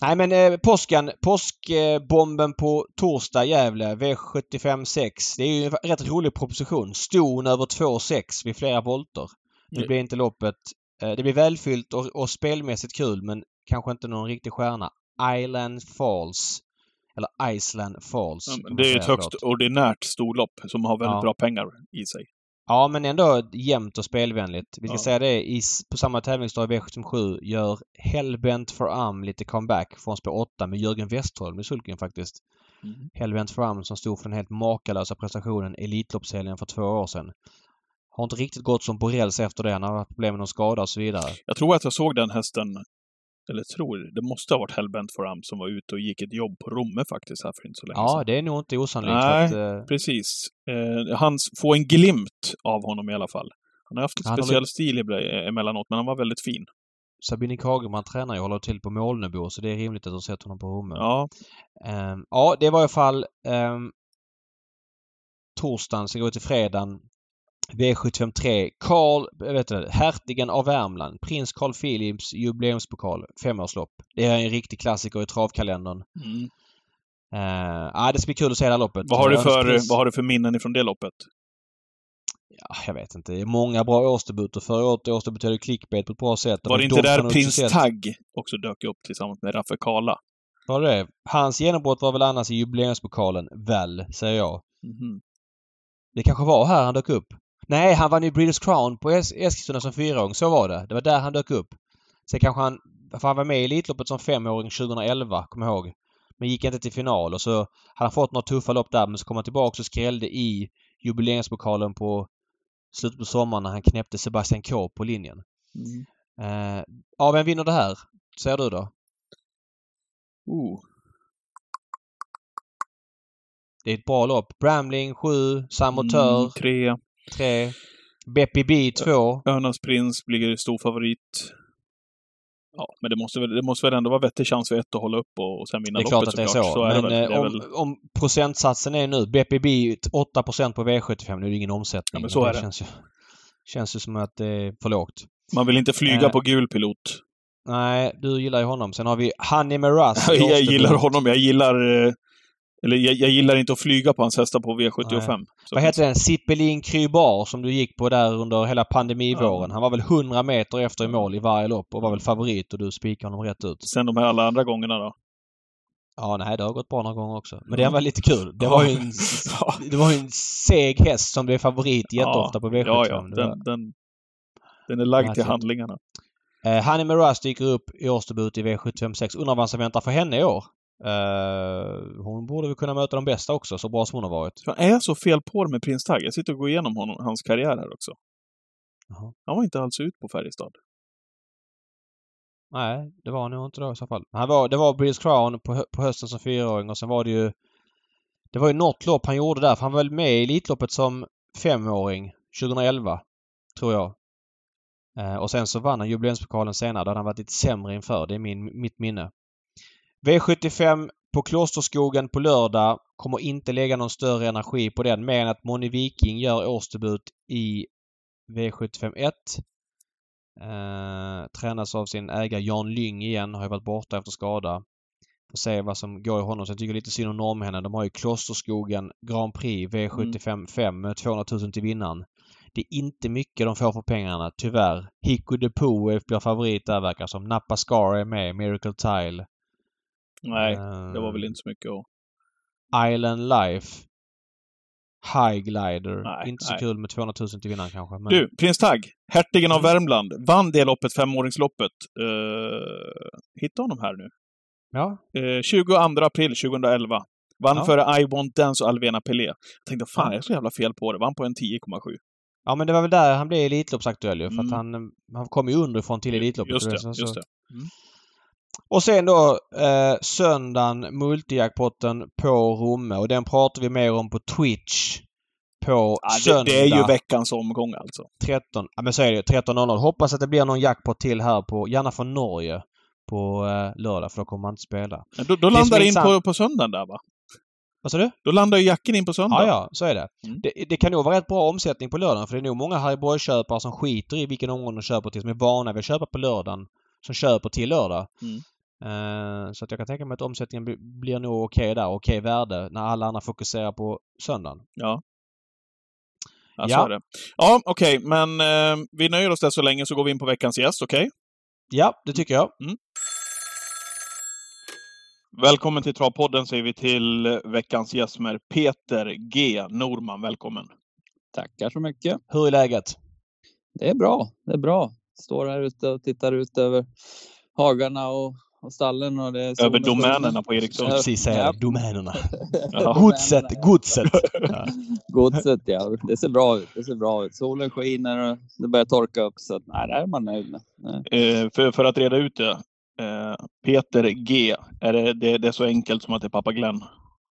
Nej men eh, påsken, påskbomben på torsdag Gävle, V75 6. Det är ju en rätt rolig proposition. Ston över 2,6 vid flera volter. Nu Nej. blir inte loppet... Eh, det blir välfyllt och, och spelmässigt kul men kanske inte någon riktig stjärna. Island Falls. Eller Iceland Falls. Ja, det är ett högst förlåt. ordinärt storlopp som har väldigt Ja. bra pengar i sig. Ja men ändå jämnt och spelvänligt. Vi ska Ja. säga det, i, på samma tävlingsdag i V77 gör Hellbent for Am lite comeback från spår 8 med Jörgen Westholm i sulken faktiskt. Mm. Hellbent for Am som stod för den helt makalösa prestationen Elitloppshelgen för två år sedan. Har inte riktigt gått som räls efter det. Han har haft problem med någon skada och så vidare. Jag tror att jag såg den hästen, eller tror, det måste ha varit Hellbent for Am som var ute och gick ett jobb på Romme faktiskt här för inte så länge Ja, sedan. det är nog inte osannolikt. Nej. Att, eh, Precis. Eh, han får en glimt av honom i alla fall. Han har haft en har speciell väl- stil emellanåt, men han var väldigt fin. Sabine Kagerman tränar ju och håller till på Målnebo så det är rimligt att du har sett honom på Romme. Ja, Ehm, ja, det var i alla fall um, torsdagen, så går vi till fredagen. V753. Karl, jag vet inte, hertigen av Värmland. Prins Carl Philips jubileumspokal. Femårslopp. Det är en riktig klassiker i travkalendern. mm. Uh, ja, det ska bli kul att se det här loppet. vad, har du för, Prins- vad har du för minnen ifrån det loppet? Ja, jag vet inte. Det är många bra årsdebuter. Förra året årsdebuterade Clickbait på ett bra sätt. Var det De inte där Prins Tagg också dök upp tillsammans med Raffe Kala? Var det det? Hans genombrott var väl annars i jubileumspokalen, väl, säger jag. Mhm. Det kanske var här han dök upp. Nej, han vann ju British Crown på Es- Eskilstuna som fyraåring. Så var det. Det var där han dök upp. Sen kanske han... För han var med i Elitloppet som femåring 2011, kommer jag ihåg. Men gick inte till final och så hade han fått några tuffa lopp där men så kom han tillbaka och skrällde i jubileumspokalen på slutet på sommaren när han knäppte Sebastian K på linjen. Mm. Eh, ja, vem vinner det här? Säger du då? Oh. Det är ett bra lopp. Bramling 7, Samotör Mm, tre. 3, Beppi B 2. Örnas Prins blir stor favorit. Ja, men det måste, väl, det måste väl ändå vara vettig chans för ett att hålla upp och, och sen vinna Det är loppet klart att det är så. såklart. Så är men det väl. Det eh, väl. om, om procentsatsen är nu BPB 8% på V75, nu är det ingen omsättning. Ja, men så är det. Känns ju, känns ju som att det är för lågt. Man vill inte flyga Eh, på gul pilot. Nej, du gillar ju honom. Sen har vi Honey Miraz. jag gillar honom. Jag gillar... eh, Eller jag, jag gillar inte att flyga på hans hästar på V75. Så Vad heter den? Zippelin Krybar som du gick på där under hela pandemivåren. Ja. Han var väl 100 meter efter i mål i varje lopp och var väl favorit och du spikade honom rätt ut. Sen de här alla andra gångerna då? Ja, nej, det har gått bra några gånger också. Men det var lite kul. Det var ju en, det var en seg häst som blev favorit jätteofta på V75. Ja, ja. Den, den, den är lagd till handlingarna. Eh, Honey Miraz dyker upp i årsdebut i V756. Undrar vad som väntar för henne i år. Uh, hon borde väl kunna möta de bästa också, så bra som hon har varit. Jag är så fel på det med Prins Tagg? Jag sitter och går igenom honom, hans karriär här också. Jaha. Han var inte alls ut på Färjestad. Nej, det var han nog inte då i så fall. Han var, det var British Crown på, på hösten som fyraåring och sen var det ju... Det var ju något lopp han gjorde där, för han var väl med i Elitloppet som femåring 2011. Tror jag. Eh, och sen så vann han jubileumspokalen senare. Då hade han varit lite sämre inför. Det är min, mitt minne. V75 på Klosterskogen på lördag. Kommer inte lägga någon större energi på den mer än att Moni Viking gör årsdebut i V75 1. Eh, tränas av sin ägare Jan Lyng igen. Har ju varit borta efter skada. Får se vad som går i honom. Så jag tycker lite synd om norrmännen. De har ju Klosterskogen Grand Prix V75 5 med 200 000 till vinnaren. Det är inte mycket de får för pengarna, tyvärr. Hicko de Poo blir favorit där verkar som. Napa Scar är med, Miracle Tile. Nej, uh, det var väl inte så mycket att... Island Life. High Glider. Nej, inte så nej. kul med 200 000 till vinnaren kanske. Men... Du, Prins Tagg, hertigen av mm. Värmland, vann det loppet, femåringsloppet. Uh, hitta honom här nu. Ja. Uh, 22 april 2011. Vann ja. före I Want Dance och Alvena Pelé. Jag tänkte, fan, jag är så jävla fel på det. Vann på en 10,7. Ja men det var väl där han blev Elitloppsaktuell ju. För mm. att han, han kom ju underifrån till Elitloppet. Just det, så, just det. Mm. Och sen då eh, söndagen, multijackpotten på Romme och den pratar vi mer om på Twitch. På ja, söndag. Det, det, är ju veckans omgång alltså. 13, ja men så är det 13.00. Hoppas att det blir någon jackpot till här på, gärna från Norge, på eh, lördag för då kommer man inte spela. Ja, då, då landar det in på, på söndagen där va? Vad sa du? Då landar ju jacken in på söndag. Ja, ja, så är det. Mm. det. det. kan nog vara rätt bra omsättning på lördagen för det är nog många Harry som skiter i vilken omgång de köper till, som är vana vid att köpa på lördagen, som köper till lördag. Mm. Uh, så att jag kan tänka mig att omsättningen blir nog okej okay där, okej okay värde, när alla andra fokuserar på söndagen. Ja. Ja, ja. så är det. Ja, okej, okay, men uh, vi nöjer oss där så länge så går vi in på veckans gäst, okej? Ja, det tycker jag. Mm. Välkommen till Travpodden säger vi till veckans gäst med Peter G Norman. Välkommen! Tackar så mycket! Hur är läget? Det är bra, det är bra. Står här ute och tittar ut över hagarna och, och stallen. Och det är över domänerna på Erikssund? Precis, säga ja. domänerna. godset, godset! Ja. godset, ja. Det ser bra ut. Det ser bra ut. Solen skiner och det börjar torka upp så att, nej, det är man nöjd med. Eh, för, för att reda ut det. Eh, Peter G. Är det, det, det, är så enkelt som att det är pappa Glenn?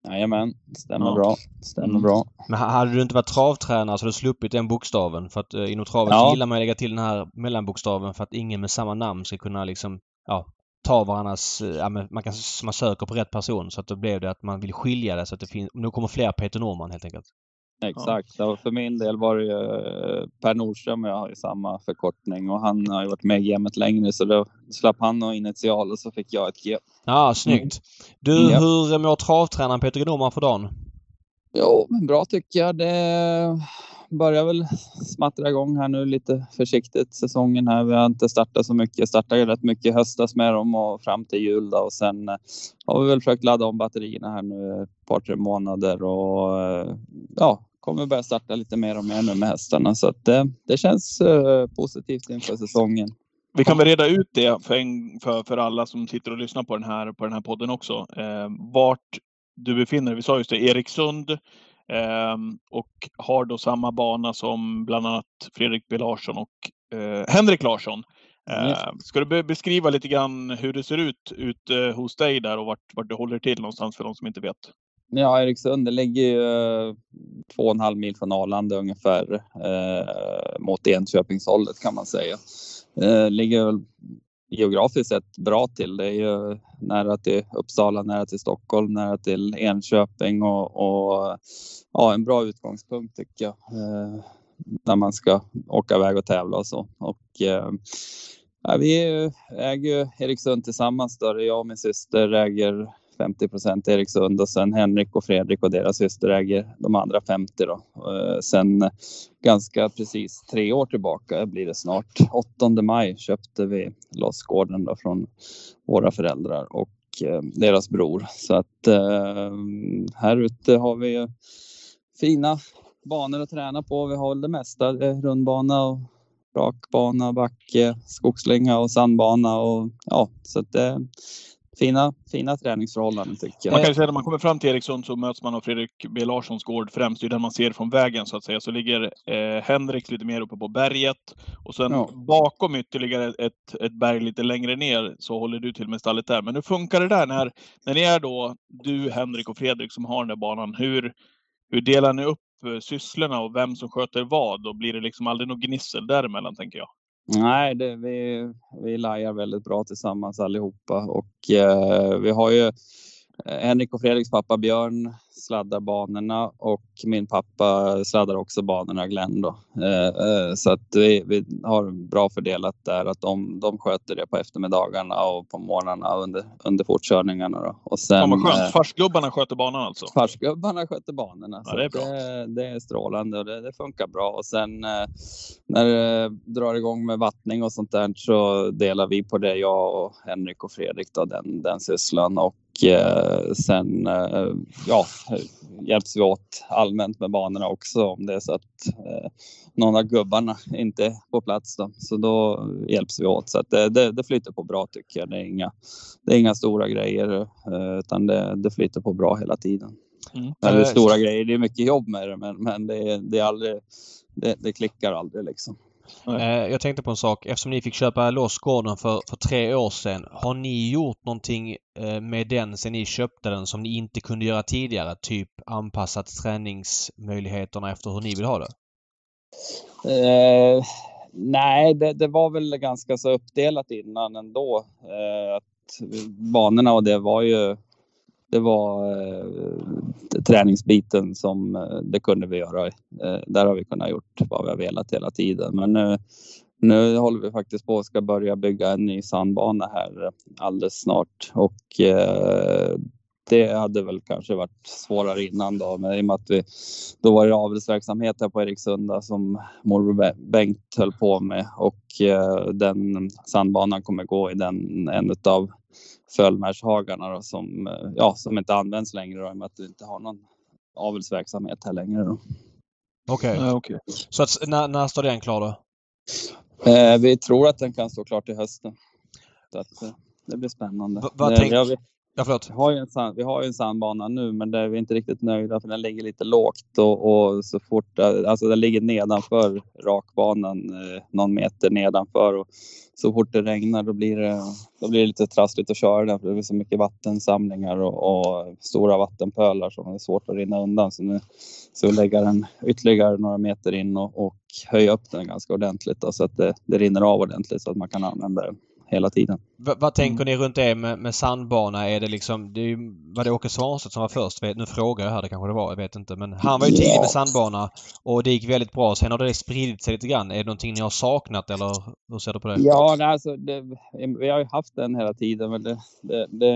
Jajamän, stämmer ja. bra. Stämmer mm. bra. Men hade du inte varit travtränare så hade du sluppit den bokstaven. För att eh, inom travet ja. gillar man att lägga till den här mellanbokstaven för att ingen med samma namn ska kunna liksom, ja, ta varandras, eh, ja, man kan, man söker på rätt person. Så att då blev det att man vill skilja det så att det finns, nu kommer fler Peter Norman helt enkelt. Exakt. Ja. För min del var det ju eh, Per Nordström och jag har ju samma förkortning och han har ju varit med i gamet längre så då slapp han ha initial och så fick jag ett G. Ja, snyggt. Du, mm. hur mår travtränaren Peter Norman för dagen? Jo, bra tycker jag. Det börjar väl smattra igång här nu lite försiktigt säsongen här. Vi har inte startat så mycket. Jag startade rätt mycket i höstas med dem och fram till jul då. och sen eh, har vi väl försökt ladda om batterierna här nu ett par tre månader och ja, kommer börja starta lite mer och mer nu med hästarna så att det, det känns uh, positivt inför säsongen. Vi kan väl reda ut det för, en, för, för alla som sitter och lyssnar på den här, på den här podden också. Eh, vart du befinner dig. Vi sa just det, Eriksund eh, och har då samma bana som bland annat Fredrik B Larsson och eh, Henrik Larsson. Yes. Ska du beskriva lite grann hur det ser ut ute hos dig där och vart, vart du håller till någonstans för de som inte vet? Ja, Eriksund ligger ju eh, två och en halv mil från Arlanda ungefär eh, mot Enköpingshållet kan man säga. Eh, ligger väl geografiskt sett bra till. Det är ju nära till Uppsala, nära till Stockholm, nära till Enköping och, och ja, en bra utgångspunkt tycker jag. Eh, när man ska åka iväg och tävla och så. Och, eh, ja, vi äger Eriksund tillsammans. där Jag och min syster äger 50 procent Eriksund och sen Henrik och Fredrik och deras syster äger de andra 50 då. Eh, sen ganska precis tre år tillbaka blir det snart. 8 maj köpte vi loss gården då från våra föräldrar och eh, deras bror. Så att eh, här ute har vi fina banor att träna på. Vi har det mesta. Rundbana och rakbana, backe, skogslänga och sandbana och ja, så att det fina, fina träningsförhållanden tycker jag. Man kan säga när man kommer fram till Eriksson så möts man av Fredrik B Larssons gård främst. Det är den man ser från vägen så att säga. Så ligger eh, Henrik lite mer uppe på berget. Och sen Ja. bakom ytterligare ett, ett berg lite längre ner så håller du till med stallet där. Men hur funkar det där när, när ni är då du, Henrik och Fredrik som har den där banan? Hur, hur delar ni upp eh, sysslorna och vem som sköter vad? Och blir det liksom aldrig något gnissel däremellan tänker jag? Nej, det, vi, vi lajar väldigt bra tillsammans allihopa och eh, vi har ju Henrik och Fredriks pappa Björn sladdar banorna och min pappa sladdar också banorna, Glenn då. Eh, eh, så att vi, vi har bra fördelat där att de, de sköter det på eftermiddagarna och på morgnarna under, under fortkörningarna då. Och sen, vad skönt. eh, Farsgubbarna sköter banan alltså? Farsgubbarna sköter banorna. Ja, det är bra. Det, det är strålande och det, det funkar bra. Och sen eh, när det drar igång med vattning och sånt där så delar vi på det, jag och Henrik och Fredrik, då, den, den sysslan. Och eh, sen eh, ja, hjälps vi åt allmänt med banorna också om det är så att eh, någon av gubbarna inte är på plats. Då. Så då hjälps vi åt. Så det, det, det flyter på bra tycker jag. Det är inga, det är inga stora grejer eh, utan det, det flyter på bra hela tiden. Mm. Eller Eh, stora grejer, det är mycket jobb med det men, men det, är, det, är aldrig, det, det klickar aldrig liksom. Eh, Jag tänkte på en sak. Eftersom ni fick köpa loss gården för, för tre år sedan. Har ni gjort någonting eh, med den sen ni köpte den som ni inte kunde göra tidigare? Typ anpassat träningsmöjligheterna efter hur ni vill ha det? Eh, nej, det, det var väl ganska så uppdelat innan ändå. Eh, att banorna och det var ju det var eh, träningsbiten som eh, det kunde vi göra. Eh, där har vi kunnat gjort vad vi har velat hela tiden. Men nu, nu håller vi faktiskt på att ska börja bygga en ny sandbana här alldeles snart och eh, det hade väl kanske varit svårare innan då, men i och med att vi då var det avelsverksamhet här på Eriksunda som morbror Bengt höll på med och eh, den sandbanan kommer gå i den en av Fölmärshagarna då, som, eh, ja, som inte används längre då, i och med att vi inte har någon avelsverksamhet här längre. Då. Okej. Ja, okej. Så att, när, när står den klar då? Eh, vi tror att den kan stå klar till hösten. Så att, eh, det blir spännande. Va- vad Eh, tänk- vi, har, Ja, förlåt. vi, har ju en sand, vi har ju en sandbana nu men där är inte riktigt nöjda för den ligger lite lågt och, och så fort, alltså den ligger nedanför rakbanan, eh, någon meter nedanför och så fort det regnar då blir det, då blir det lite trassligt att köra den för det blir så mycket vattensamlingar och, och stora vattenpölar som är svårt att rinna undan. Så nu så vi lägga den ytterligare några meter in och, och höja upp den ganska ordentligt då, så att det, det rinner av ordentligt så att man kan använda den hela tiden. V- vad tänker ni runt det med, med sandbana? Är det liksom... Det är ju, var det Åke Svanstedt som var först? Nu frågar jag här, det kanske det var, jag vet inte. Men han var ju tidig med sandbana och det gick väldigt bra. Sen har det spridit sig lite grann. Är det någonting ni har saknat eller hur ser du på det? Ja, nej, alltså, det, vi har ju haft den hela tiden men det, det, det,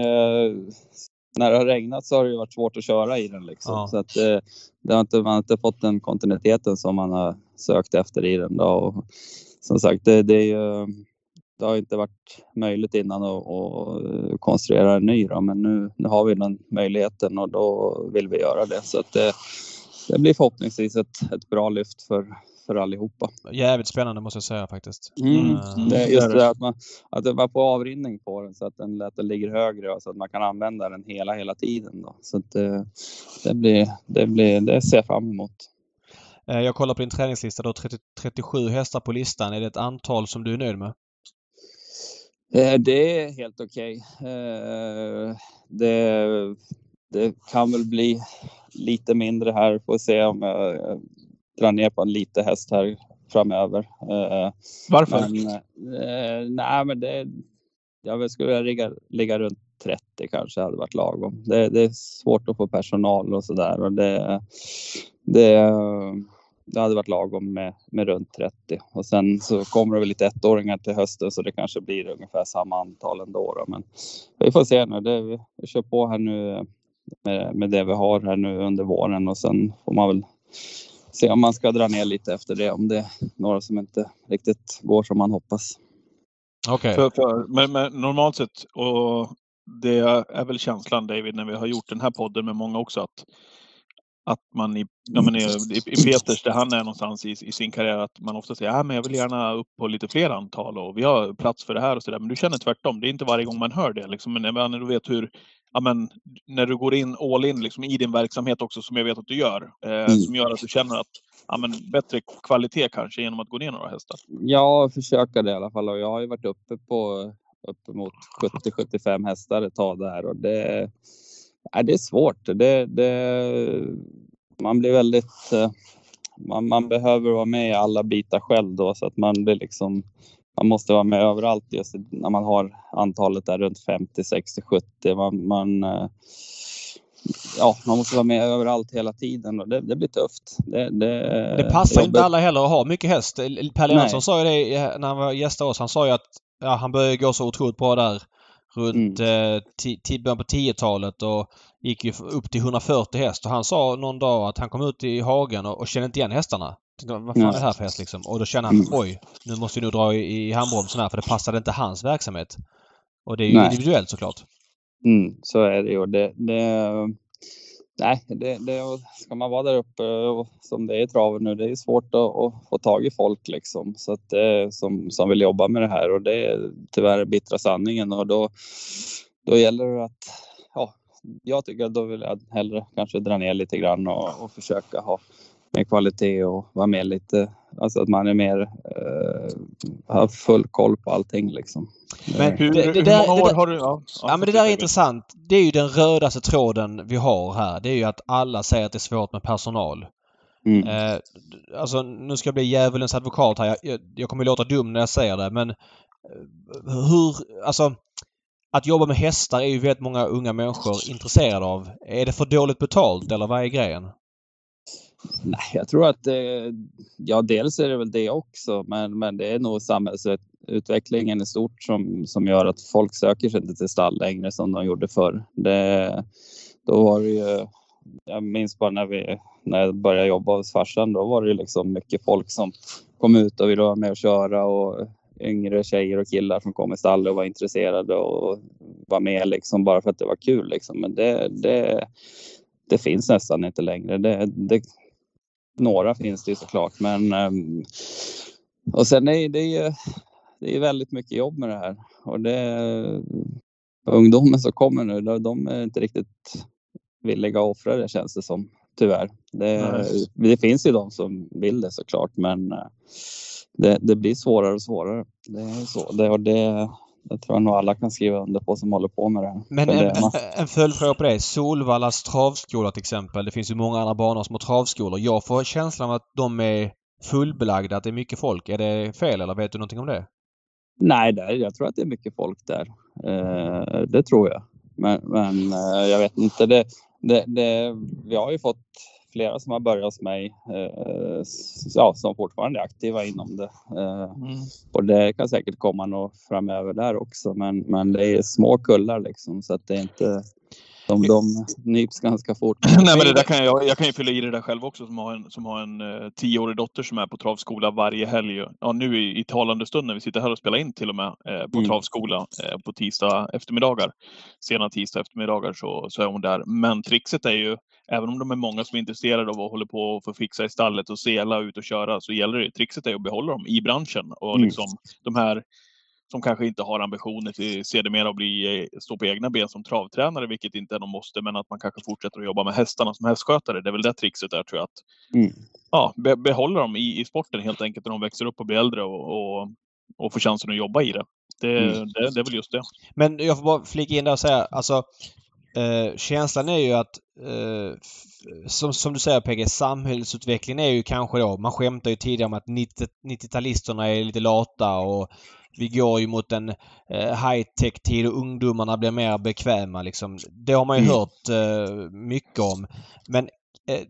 när det har regnat så har det varit svårt att köra i den. Liksom. Ja. Så att, eh, det har inte, man har inte fått den kontinuiteten som man har sökt efter i den. Då. Och, som sagt, det, det, är ju, det har inte varit möjligt innan att, att konstruera en ny. Då, men nu, nu har vi den möjligheten och då vill vi göra det. Så att det, det blir förhoppningsvis ett, ett bra lyft för, för allihopa. Jävligt spännande måste jag säga faktiskt. Mm. Eh, Det det just det att man, att det var på avrinning på den så att den, att den ligger högre så att man kan använda den hela, hela tiden. Då. Så det, det, blir, det, blir, det ser jag fram emot. eh, Jag kollar på din träningslista. Du har 30, 37 hästar på listan. Är det ett antal som du är nöjd med? Eh, Det är helt okej. Eh, Det, det kan väl bli lite mindre här. Får se om jag drar ner på en liten häst här framöver. Eh, Varför? Men, nej, men det, jag skulle ligga, ligga runt 30 kanske hade varit lagom. Det, det är svårt att få personal och sådär och det, det, det hade varit lagom med, med runt 30 och sen så kommer det väl lite ettåringar till hösten så det kanske blir ungefär samma antal ändå. Då. Men vi får se nu. Det, vi, vi kör på här nu med, med det vi har här nu under våren och sen får man väl se om man ska dra ner lite efter det om det är några som inte riktigt går som man hoppas. Okej. För, för, men, men normalt sett, och det är väl känslan David när vi har gjort den här podden med många också, att att man i, ja, men i, i Peters, där han är någonstans i, i sin karriär, att man ofta säger att ja, jag vill gärna upp på lite fler antal och vi har plats för det här och så där. Men du känner tvärtom. Det är inte varje gång man hör det. Liksom. Men när du vet hur, ja, men, när du går in all in liksom, i din verksamhet också, som jag vet att du gör, eh, mm. som gör att du känner att ja, men, bättre kvalitet kanske genom att gå ner några hästar? Ja, försöka det i alla fall. Och jag har ju varit uppe på uppemot 70-75 hästar ett tag där och det, ja, det är svårt. Det, det, man blir väldigt... Eh, man, man, behöver vara med i alla bitar själv då så att man blir liksom man måste vara med överallt just när man har antalet där runt 50, 60, 70. Man, man, eh, ja, man måste vara med överallt hela tiden och det, det blir tufft. Det, det, det passar inte alla heller att ha mycket häst. Per Lennartsson sa ju det när han var gäst hos Han sa ju att ja, han började gå så otroligt bra där runt mm. eh, början på 10-talet och gick ju upp till 140 häst. Och han sa någon dag att han kom ut i hagen och, och kände inte igen hästarna. Vad fan är det här för häst liksom? Och då kände han, mm. oj, nu måste vi nog dra i, i handbromsen här för det passade inte hans verksamhet. Och det är ju Nej. individuellt såklart. Mm, så är det ju. Det, det, nej, det, det, ska man vara där uppe och, som det är i traven nu, det är svårt att, att, få tag i folk liksom. Så att, eh, som, som vill jobba med det här och det är tyvärr bittra sanningen och då, då gäller det att ja, jag tycker att då vill jag hellre kanske dra ner lite grann och, och försöka ha mer kvalitet och vara med lite, alltså att man är mer, eh, har full koll på allting liksom. Men hur, det, det, hur många år har du? Ja, ja men det där är intressant. Det är ju den rödaste tråden vi har här. Det är ju att alla säger att det är svårt med personal. Mm. Eh, alltså nu ska jag bli djävulens advokat här. Jag, jag, jag kommer låta dum när jag säger det men eh, hur, alltså att jobba med hästar är ju väldigt många unga människor intresserade av. Är det för dåligt betalt eller vad är grejen? Nej, jag tror att det, ja, dels är det väl det också, men, men det är nog samhällsutvecklingen i stort som, som gör att folk söker sig inte till stall längre som de gjorde förr. Det, då var det ju, jag minns bara när, vi, när jag började jobba hos farsan, då var det liksom mycket folk som kom ut och ville vara med och köra och yngre tjejer och killar som kom i stallet och var intresserade och var med liksom bara för att det var kul. Liksom. Men det, det, det finns nästan inte längre. Det, det, några finns det ju såklart, men ehm, och sen är det ju det är väldigt mycket jobb med det här och det ungdomen som kommer nu, de är inte riktigt villiga att offra det känns det som tyvärr. Det, det finns ju de som vill det såklart, men eh, det, det blir svårare och svårare. Det är så. Det, och det, det tror jag nog alla kan skriva under på som håller på med det. Men en, en, en följdfråga på det. Solvallas travskola till exempel. Det finns ju många andra banor som har travskolor. Jag får känslan av att de är fullbelagda, att det är mycket folk. Är det fel eller vet du någonting om det? Nej, där, jag tror att det är mycket folk där. Eh, det tror jag. Men, men eh, jag vet inte. Det, det, det, vi har ju fått flera som har börjat hos mig eh, ja, som fortfarande är aktiva inom det. Eh, mm. Och det kan säkert komma något framöver där också, men, men det är små kullar liksom så att det är inte de, de nyps ganska fort. Nej, men det där kan jag, jag kan ju fylla i det där själv också som har en, som har en uh, tioårig dotter som är på travskola varje helg. Ja, nu i, i talande stund när vi sitter här och spelar in till och med uh, på mm. travskola uh, på tisdag eftermiddagar. Sena tisdag eftermiddagar så, så är hon där. Men trixet är ju, även om de är många som är intresserade av att hålla på och få fixa i stallet och sela ut och köra, så gäller det, trixet är att behålla dem i branschen. Och mm. liksom de här som kanske inte har ambitioner till sedermera att bli, eh, stå på egna ben som travtränare, vilket inte är de måste, men att man kanske fortsätter att jobba med hästarna som hästskötare. Det är väl det trixet där tror jag. Att, mm. ja, be, behålla dem i, i sporten helt enkelt när de växer upp och blir äldre och, och, och får chansen att jobba i det. Det, mm. det, det är väl just det. Men jag får bara flika in där och säga, alltså eh, känslan är ju att eh, som, som du säger PG, samhällsutvecklingen är ju kanske då, man skämtar ju tidigare om att 90-talisterna är lite lata och vi går ju mot en eh, high-tech-tid och ungdomarna blir mer bekväma liksom. Det har man ju mm. hört eh, mycket om. Men eh,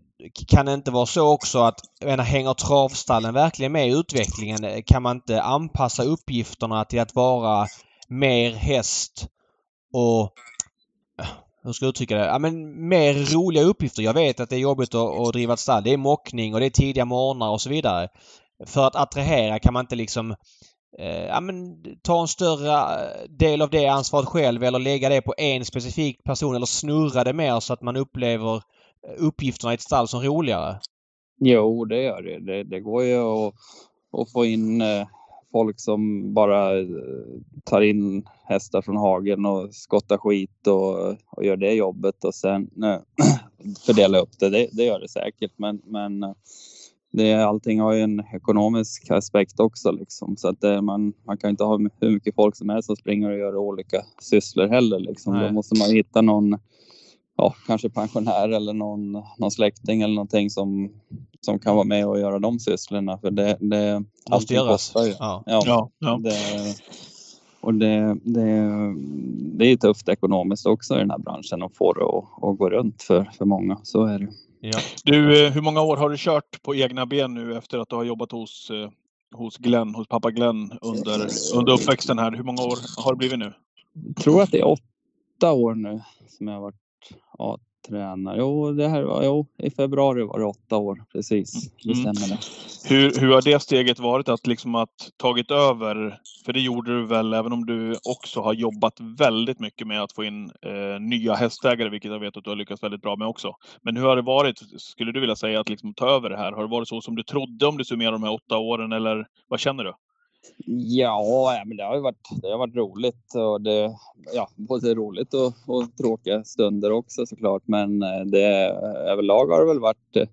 kan det inte vara så också att, jag menar, hänger travstallen verkligen med i utvecklingen? Kan man inte anpassa uppgifterna till att vara mer häst och hur ska jag uttrycka det? Ja, men mer roliga uppgifter. Jag vet att det är jobbigt att, att driva ett stall. Det är mockning och det är tidiga morgnar och så vidare. För att attrahera kan man inte liksom eh, ja, men, ta en större eh, del av det ansvaret själv eller lägga det på en specifik person eller snurra det mer så att man upplever eh, uppgifterna i ett stall som roligare? Jo, det gör det. Det, det går ju att, att få in eh, folk som bara eh, tar in hästar från hagen och skottar skit och, och gör det jobbet och sen eh, fördela upp det. det. det. gör det säkert, men, men det, allting har ju en ekonomisk aspekt också liksom. Så att det, man, man kan inte ha hur mycket folk som helst som springer och gör olika sysslor heller liksom. Då måste man hitta någon, ja, kanske pensionär eller någon, någon släkting eller någonting som, som kan vara med och göra de sysslorna. För det, det måste göras. Ja. Ja, ja, ja. Det, och det, det, det är tufft ekonomiskt också i den här branschen att få det att, att gå runt för, för många. Så är det. Ja. Du, eh, hur många år har du kört på egna ben nu efter att du har jobbat hos, eh, hos Glenn, hos pappa Glenn under, under uppväxten här? Hur många år har det blivit nu? Jag tror att det är åtta år nu som jag har varit ja, tränare. Jo, det här var, jo, i februari var det åtta år precis. Det mm. stämmer det. Hur, hur har det steget varit att liksom att tagit över? För det gjorde du väl, även om du också har jobbat väldigt mycket med att få in eh, nya hästägare, vilket jag vet att du har lyckats väldigt bra med också. Men hur har det varit, skulle du vilja säga, att liksom ta över det här? Har det varit så som du trodde om du summerar de här åtta åren eller vad känner du? Ja, men det har ju varit, det har varit roligt och det, ja, både roligt och, och tråkiga stunder också såklart. Men eh, det, överlag har det väl varit eh,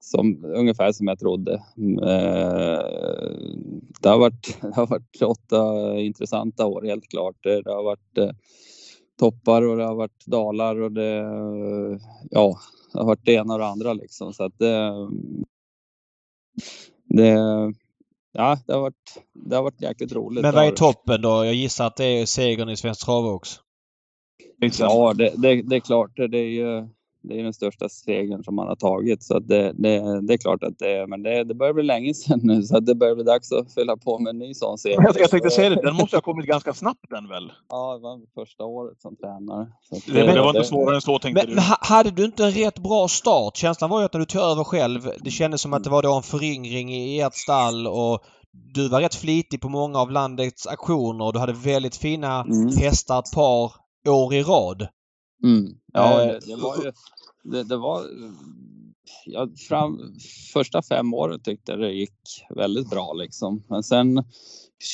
som, ungefär som jag trodde. Mm, eh, det har varit, det har varit åtta intressanta år helt klart. Det har varit toppar och det har varit dalar och det, ja, det har varit det ena och det andra liksom. Så att det, det ja, det har, varit, det har varit jäkligt roligt. Men vad är toppen då? Jag gissar att det är segern i Svensk Travbox. Ja, det, det, det, är klart. Det är ju det är den största segern som man har tagit. Så det, det, det är klart att det men det, det börjar bli länge sedan nu så det börjar bli dags att fylla på med en ny sån seger. Jag, jag tänkte säga det, den måste ha kommit ganska snabbt den väl? Ja, det var första året som tränare. Så det, det, var inte svårare än så tänkte men, du? Men hade du inte en rätt bra start? Känslan var ju att när du tog över själv, det kändes som att det var då en föryngring i ert stall och du var rätt flitig på många av landets auktioner och du hade väldigt fina mm. hästar ett par år i rad. Mm. Ja, eh, det, var ju, det, det var... Ja, fram, första fem åren tyckte jag det gick väldigt bra liksom. Men sen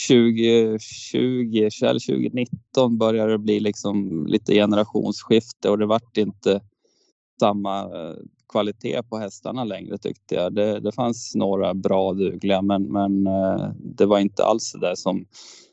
2020 eller 2019 började det bli liksom lite generationsskifte och det vart inte samma eh, kvalitet på hästarna längre tyckte jag. Det, det fanns några bra dugliga men, men eh, det var inte alls det där som,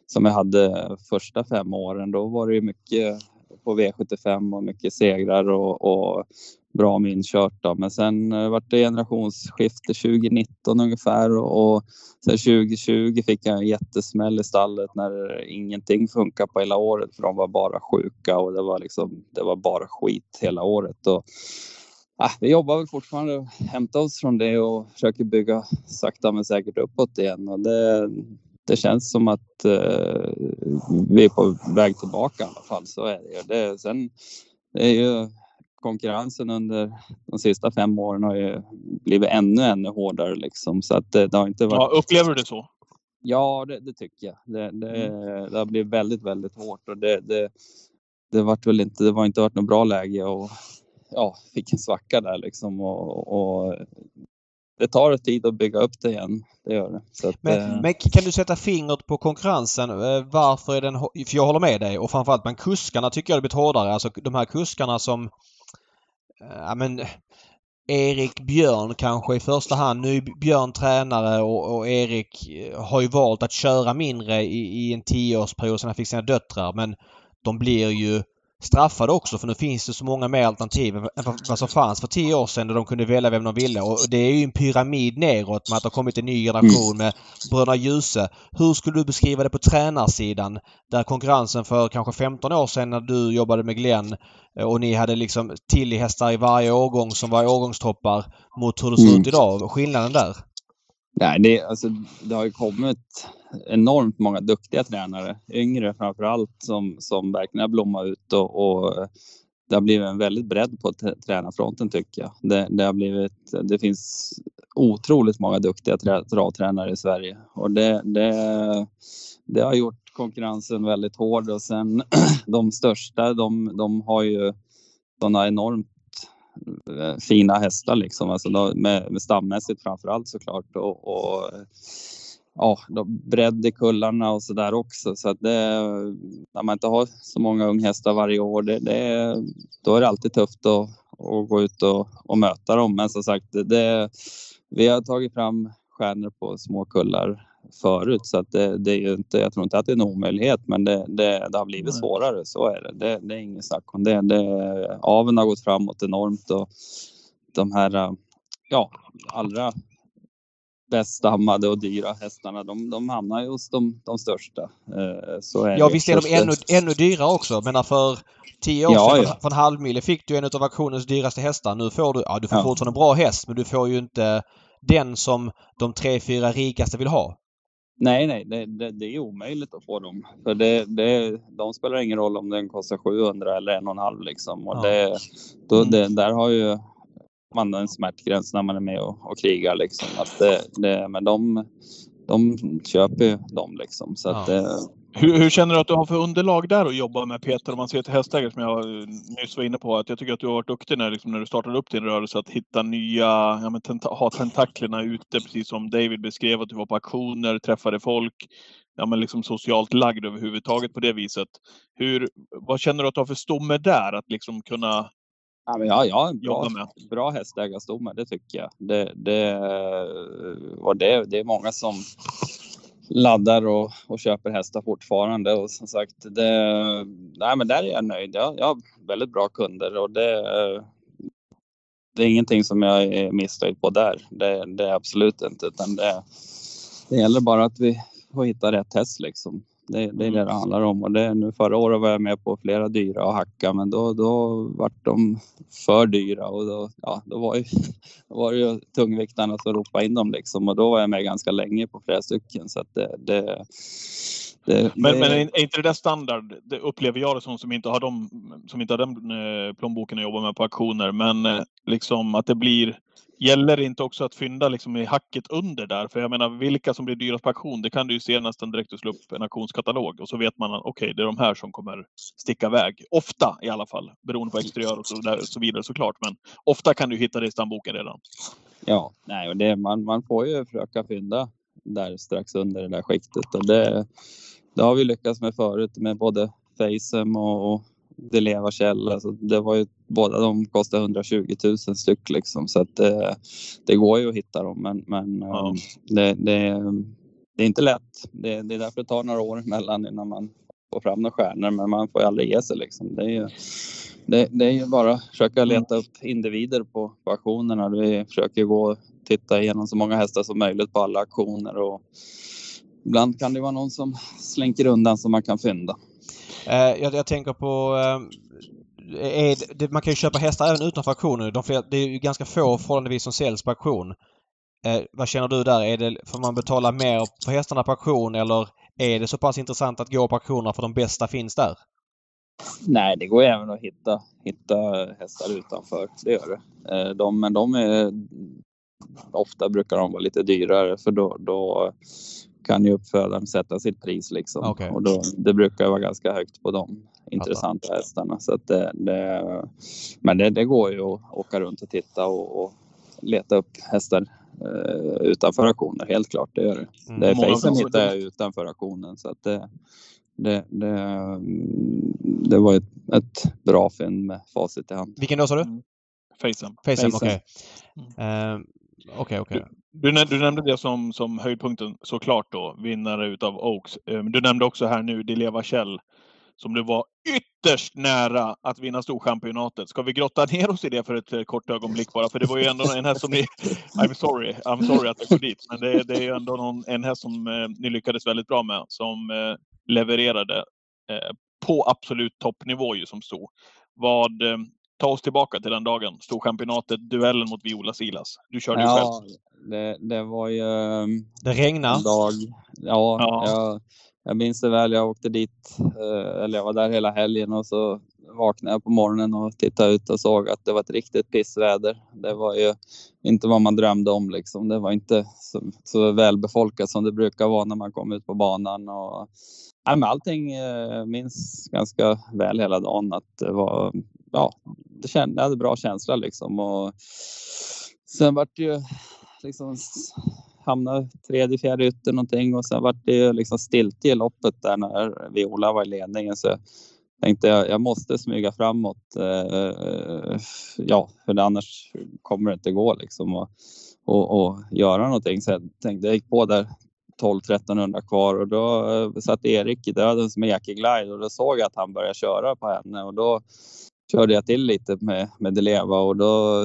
som jag hade första fem åren. Då var det mycket på V75 och mycket segrar och, och bra med inkört. Då. Men sen eh, vart det generationsskifte 2019 ungefär och, och sen 2020 fick jag en jättesmäll i stallet när ingenting funkar på hela året för de var bara sjuka och det var liksom, det var bara skit hela året. Och, ah, vi jobbar väl fortfarande och hämtar oss från det och försöker bygga sakta men säkert uppåt igen. Och det, det känns som att eh, vi är på väg tillbaka i alla fall. Så är det. det sen det är ju konkurrensen under de sista fem åren har ju blivit ännu, ännu hårdare liksom. Så att det, det har inte varit... Ja, upplever du det så? Ja, det, det tycker jag. Det, det, mm. det, har blivit väldigt, väldigt hårt och det, det, det, vart väl inte, det var inte varit något bra läge och ja, fick en svacka där liksom och, och det tar tid att bygga upp det igen. Det gör det. Att, men, eh... men, kan du sätta fingret på konkurrensen? Eh, varför är den... För jag håller med dig och framförallt bland kuskarna tycker jag det blivit hårdare. Alltså de här kuskarna som... Ja men... Erik Björn kanske i första hand. Nu är Björn tränare och, och Erik eh, har ju valt att köra mindre i, i en tioårsperiod sedan han fick sina döttrar men de blir ju straffade också för nu finns det så många mer alternativ än vad som fanns för tio år sedan då de kunde välja vem de ville. Och det är ju en pyramid neråt med att det har kommit en ny generation med Bröderna Djuse. Hur skulle du beskriva det på tränarsidan? Där konkurrensen för kanske 15 år sedan när du jobbade med Glenn eh, och ni hade liksom Tilly-hästar i varje årgång som var årgångstoppar mot hur det ser ut mm. idag. Skillnaden där? Nej, det, alltså, det har ju kommit enormt många duktiga tränare, yngre framför allt, som, som verkligen har blommat ut och, och det har blivit en väldigt bredd på tränarfronten tycker jag. Det, det, har blivit, det finns otroligt många duktiga travtränare i Sverige. Och det, det, det har gjort konkurrensen väldigt hård. Och sen de största, de, de har ju sådana enormt eh, fina hästar liksom, alltså med, med stammässigt framförallt såklart. Och, och ja, bredd i kullarna och så där också. Så att det, när man inte har så många unghästar varje år, det, det, då är det alltid tufft att, att gå ut och, och möta dem. Men som sagt, det, vi har tagit fram stjärnor på små kullar förut så att det, det, är ju inte, jag tror inte att det är en omöjlighet men det, det, det har blivit svårare, så är det. Det, det är inget snack om det. det. Aven har gått framåt enormt och de här ja, allra bäst stammade och dyra hästarna, de, de hamnar ju hos de, de största. Eh, så är ja, visst är de ännu, ännu dyrare också. Men för tio år ja, sedan, ja. för en halv mille fick du en av auktionens dyraste hästar. Nu får du, ja du får ja. fortfarande en bra häst men du får ju inte den som de tre, fyra rikaste vill ha. Nej, nej, det, det, det, är omöjligt att få dem. För det, det, de spelar ingen roll om den kostar 700 eller en och en halv liksom. Och det, då, det, där har ju man en smärtgräns när man är med och, och krigar liksom. Att det, det, men de, de köper ju dem liksom. Så ja. att, eh, hur, hur, känner du att du har för underlag där att jobba med Peter? Om man ser till hästägare som jag nyss var inne på. Att jag tycker att du har varit duktig när, liksom, när du startade upp din rörelse att hitta nya, ja, men tenta, ha tentaklerna ute. Precis som David beskrev att du var på aktioner, träffade folk. Ja, men liksom socialt lagd överhuvudtaget på det viset. Hur, vad känner du att du har för stomme där? Att liksom kunna Ja, ja, ja, bra, bra hästägarstomme, det tycker jag. Det, det, och det, det är många som laddar och, och köper hästar fortfarande. Och som sagt, det, nej, men där är jag nöjd. Jag, jag har väldigt bra kunder och det, det är ingenting som jag är missnöjd på där. Det, det är absolut inte. Utan det, det gäller bara att vi får hitta rätt häst liksom. Det, det är det det handlar om. Och det, nu förra året var jag med på flera dyra och hacka men då, då vart de för dyra och då, ja, då, var, ju, då var det ju tungviktarna som ropade in dem liksom och då var jag med ganska länge på flera stycken. Så att det, det det, men, det... men är inte det där standard? Det upplever jag det som som inte har, de, som inte har den eh, plånboken att jobba med på auktioner. Men eh, liksom att det blir Gäller det inte också att fynda liksom i hacket under där? För jag menar, vilka som blir dyrast på auktion, det kan du ju se nästan direkt och slå upp en auktionskatalog och så vet man att okej, okay, det är de här som kommer sticka iväg. Ofta i alla fall, beroende på exteriör och så, där, så vidare såklart. Men ofta kan du hitta det i stamboken redan. Ja, nej, och det, man, man får ju försöka fynda där strax under det där skiktet och det, det har vi lyckats med förut med både Facem och, och Deleva Kjell. Alltså det var ju, båda de kostade 120 000 styck liksom så att det, det går ju att hitta dem men, men ja. det, det, det, är inte lätt. Det, det är därför det tar några år emellan innan man får fram några stjärnor men man får aldrig ge sig liksom. Det är ju, det, det är ju bara att försöka mm. leta upp individer på, på auktionerna. Vi försöker gå och titta igenom så många hästar som möjligt på alla auktioner och ibland kan det vara någon som slänker undan som man kan fynda. Eh, jag, jag, tänker på eh, det, man kan ju köpa hästar även utanför auktioner. De det är ju ganska få förhållandevis som säljs på auktion. Eh, vad känner du där? Är det, får man betala mer för hästarna på auktion eller är det så pass intressant att gå på auktioner för de bästa finns där? Nej, det går även att hitta, hitta hästar utanför. Det gör det. Eh, de, men de är ofta brukar de vara lite dyrare för då, då kan ju uppfödaren sätta sitt pris liksom. Okay. Och då, det brukar vara ganska högt på de intressanta Fattar. hästarna. Så det, det, men det, det, går ju att åka runt och titta och, och leta upp hästar eh, utanför auktioner, helt klart. Det gör det. Mm. det Facen hittar jag utanför auktionen. Så att det, det, det, det var ett, ett bra fynd med facit i hand. Vilken då sa du? Mm. Facen. Facen, okej. Okay. Uh, Okej, okay, okay. Du, du, nämnde det som, som höjdpunkten såklart då, vinnare utav Oaks. Ehm, du nämnde också här nu Dileva Kjell som du var ytterst nära att vinna Storchampionatet. Ska vi grotta ner oss i det för ett eh, kort ögonblick bara? För det var ju ändå en häst som ni... I'm sorry, I'm sorry att jag går dit. Men det, det är ju ändå någon, en häst som eh, ni lyckades väldigt bra med. Som eh, levererade eh, på absolut toppnivå ju som stod. Vad, eh, ta oss tillbaka till den dagen. Storchampionatet, duellen mot Viola Silas. Du körde ja, ju själv. Det, det var ju... Ehm, det regnade. Dag. Ja, ja. Jag, jag minns det väl. Jag åkte dit, eh, eller jag var där hela helgen och så vaknade jag på morgonen och tittade ut och såg att det var ett riktigt pissväder. Det var ju inte vad man drömde om liksom. Det var inte så, så välbefolkat som det brukar vara när man kommer ut på banan. Och, nej, men allting eh, minns ganska väl hela dagen att det var ja, det kände, jag hade bra känsla liksom och sen vart det ju liksom hamnade tredje, fjärde ytter någonting och sen vart det ju liksom stilt i loppet där när Viola var i ledningen så jag tänkte jag, jag måste smyga framåt. Eh, ja, för annars kommer det inte gå liksom och, och, och göra någonting. Så jag tänkte jag gick på där 12-1300 kvar och då eh, satt Erik i dödens ekeglide och då såg jag att han började köra på henne och då körde jag till lite med, med Deleva och då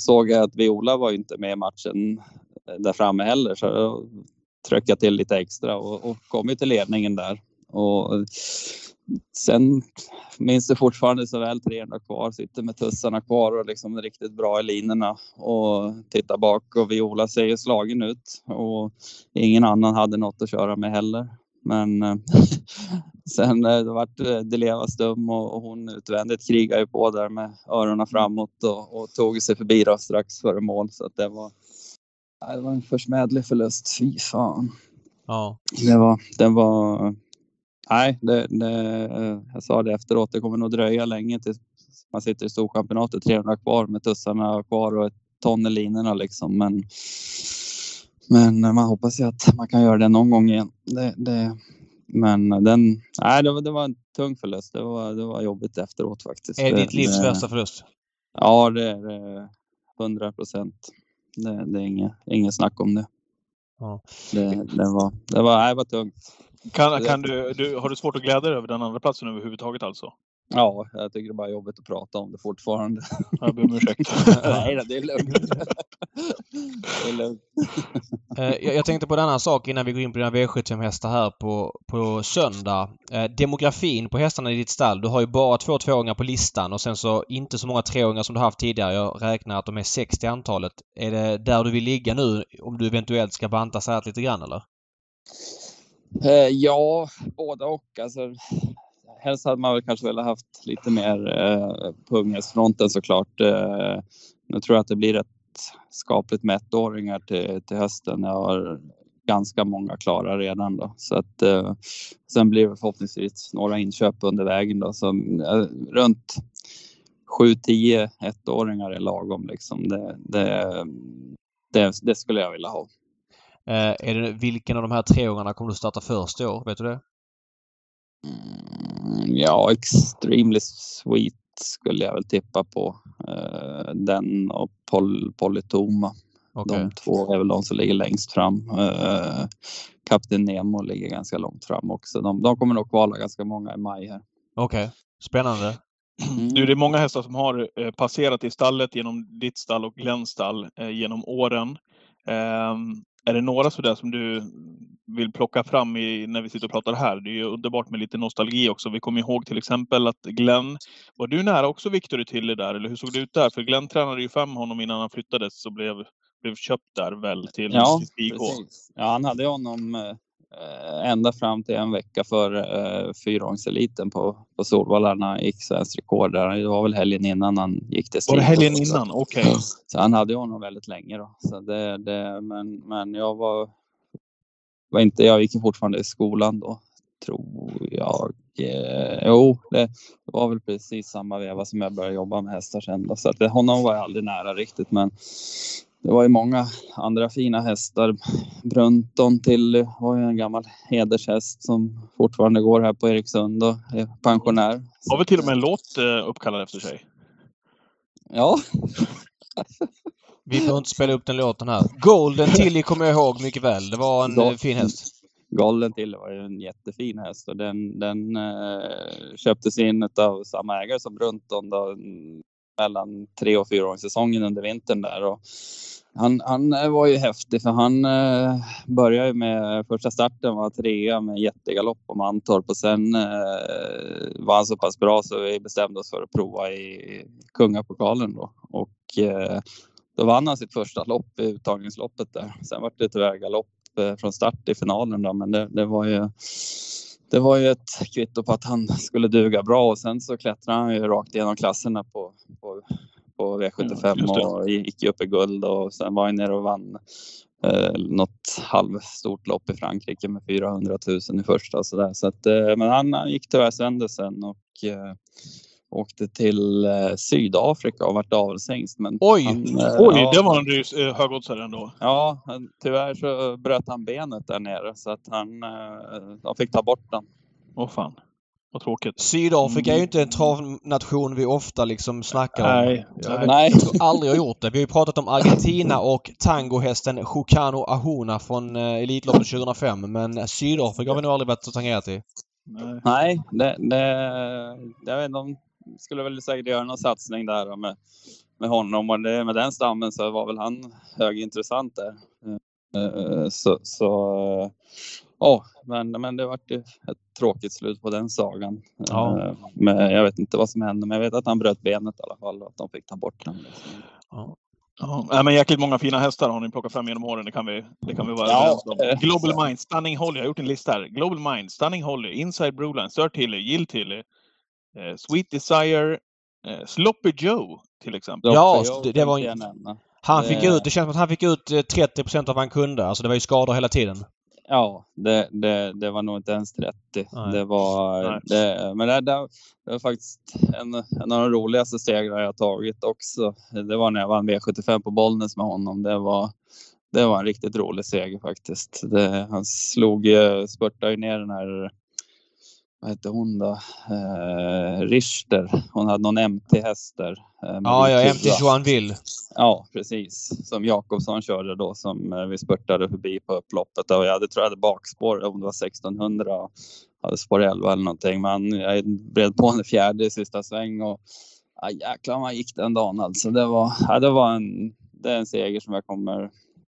såg jag att Viola var inte med i matchen eh, där framme heller så då tryckte jag till lite extra och, och kom ju till ledningen där. Och sen minns det fortfarande så väl 300 kvar, sitter med tussarna kvar och liksom riktigt bra i linorna och tittar bak och Viola ser ju slagen ut och ingen annan hade något att köra med heller. Men eh, sen eh, det vart eh, Deleva stum och hon utvändigt krigade ju på där med öronen framåt och, och tog sig förbi då strax före mål så att det var det var en försmädlig förlust. Fy fan. Ja. Det var, det var Nej, det, det, jag sa det efteråt. Det kommer nog dröja länge tills man sitter i Storchampionatet 300 kvar med tussarna kvar och ett ton i linorna liksom. Men, men man hoppas ju att man kan göra det någon gång igen. Det, det, men den, nej, det, var, det var en tung förlust. Det var, det var jobbigt efteråt faktiskt. Är det ditt livs värsta förlust? Ja, det är det. 100 procent. Det, det, är inget, inget snack om det. Ja. Det, det, var, det, var, nej, det var tungt. Kan, kan du, du, har du svårt att glädja dig över den andra platsen överhuvudtaget alltså? Ja, jag tycker det är bara jobbigt att prata om det fortfarande. Jag ber om ursäkt. Nej, det är lugnt. det är lugnt. Eh, jag tänkte på en annan sak innan vi går in på dina V75-hästar här på, på söndag. Eh, demografin på hästarna i ditt stall. Du har ju bara två tvååringar på listan och sen så inte så många treåringar som du haft tidigare. Jag räknar att de är 60 antalet. Är det där du vill ligga nu om du eventuellt ska banta här lite grann eller? Eh, ja, båda och. Alltså, helst hade man väl kanske velat haft lite mer eh, på unghästfronten såklart. Eh, nu tror jag att det blir ett skapligt med ettåringar till, till hösten. Jag har ganska många klara redan då. Så att, eh, sen blir det förhoppningsvis några inköp under vägen då. Så, eh, runt 7-10 ettåringar är lagom liksom. Det, det, det, det skulle jag vilja ha. Eh, är det, vilken av de här treåringarna kommer du starta först i år? Vet du det? Mm, ja, Extremely Sweet skulle jag väl tippa på. Eh, den och Pol Polytoma. Okay. De två är väl de som ligger längst fram. Eh, Kapten Nemo ligger ganska långt fram också. De, de kommer nog kvala ganska många i maj här. Okej, okay. spännande. Du, det är många hästar som har eh, passerat i stallet genom ditt stall och Glenns stall eh, genom åren. Um, är det några sådär som du vill plocka fram i, när vi sitter och pratar här? Det är ju underbart med lite nostalgi också. Vi kommer ihåg till exempel att Glenn, var du nära också Victor Tilly där, eller hur såg det ut där? För Glenn tränade ju fem honom innan han flyttades och blev, blev köpt där väl till, ja, till Precis. Ja, han hade honom eh, ända fram till en vecka före eh, fyraåringseliten på, på Solvalla när han gick svenskt rekord där. Det var väl helgen innan han gick till Var det helgen innan? Okej. Okay. Så han hade honom väldigt länge då. Så det, det, men, men jag var, var inte, jag gick fortfarande i skolan då tror jag. Eh, jo, det var väl precis samma veva som jag började jobba med hästar sen. Då. Så att det, honom var jag aldrig nära riktigt. Men det var ju många andra fina hästar. Brunton till var ju en gammal hedershäst som fortfarande går här på Eriksund och är pensionär. Har vi till och med en låt eh, uppkallad efter sig? Ja. vi får inte spela upp den låten här. Golden Tilly kommer jag ihåg mycket väl. Det var en Go eh, fin häst. Golden Tilly var ju en jättefin häst och den, den eh, köptes in av samma ägare som Brunton då, mellan tre och fyra säsongen under vintern där. Och han, han var ju häftig för han eh, började med första starten var trea med jättegalopp på Mantorp och sen eh, var han så pass bra så vi bestämde oss för att prova i Kungapokalen då och eh, då vann han sitt första lopp i uttagningsloppet där. Sen var det tyvärr galopp eh, från start i finalen då men det, det var ju det var ju ett kvitto på att han skulle duga bra och sen så klättrade han ju rakt igenom klasserna på, på, på V75 ja, och gick upp i guld och sen var han nere och vann eh, något halvstort lopp i Frankrike med 400 000 i första så där. Så att, eh, men han, han gick tyvärr sönder sen och, eh, åkte till eh, Sydafrika och vart avelshingst. Men Oj! han, eh, Oj, ja, det var en rys, eh, högoddsare ändå. Ja, tyvärr så bröt han benet där nere så att han, eh, fick ta bort den. Åh fan. Vad tråkigt. Sydafrika är ju inte en travnation vi ofta liksom snackar om. Nej, Jag, vet, Nej. jag tror aldrig jag har gjort det. Vi har ju pratat om Argentina och tangohästen Chocano Ahuna från eh, Elitloppet 2005. Men Sydafrika har vi nog aldrig varit och tangerat i. Nej. Nej, det, det, jag vet inte, de skulle väl säkert göra någon satsning där med, med honom och det, med den stammen så var väl han högintressant där. Eh, Så, så eh, ja, men, men det vart ett tråkigt slut på den sagan. Ja. Eh, Men jag vet inte vad som hände, men jag vet att han bröt benet i alla fall och att de fick ta bort den. Ja, nej, men jäkligt många fina hästar har ni plockat fram genom åren. Det kan vi, det kan vi vara Ja, överens om. Global Mind, Stunning Holly. Jag har gjort en lista här. Global Mind, Stunning Holly, Inside Broline, Sturt Hilly, Yield Hilly, eh, Sweet Desire, eh, Sloppy Joe till exempel. Ja, det- det var en-. Han fick Eh. ut, det känns som att han fick ut eh, 30% av vad han kunde. Alltså det var ju skador hela tiden. Ja, det, det, det var nog inte ens 30. Nej. Det var, Nej. det, men det, det, var faktiskt en, en av de roligaste segrar jag tagit också. Det var när jag vann V75 på Bollnäs med honom. Det var, det var en riktigt rolig seger faktiskt. Det, han slog, spurtade ju ner den här, vad hette hon då? Eh, Richter. Hon hade någon MT-häst där. eh, Ja, ja, MT Will. Ja, precis. Som Jakobsson körde då som eh, vi spurtade förbi på upploppet. Och jag hade, tror jag hade bakspår om det var 1600 och hade spår 11 eller någonting. Men jag bred på en fjärde i sista sväng och ja, jäklar vad man gick den dagen alltså. Det var, ja, det var en, det är en seger som jag kommer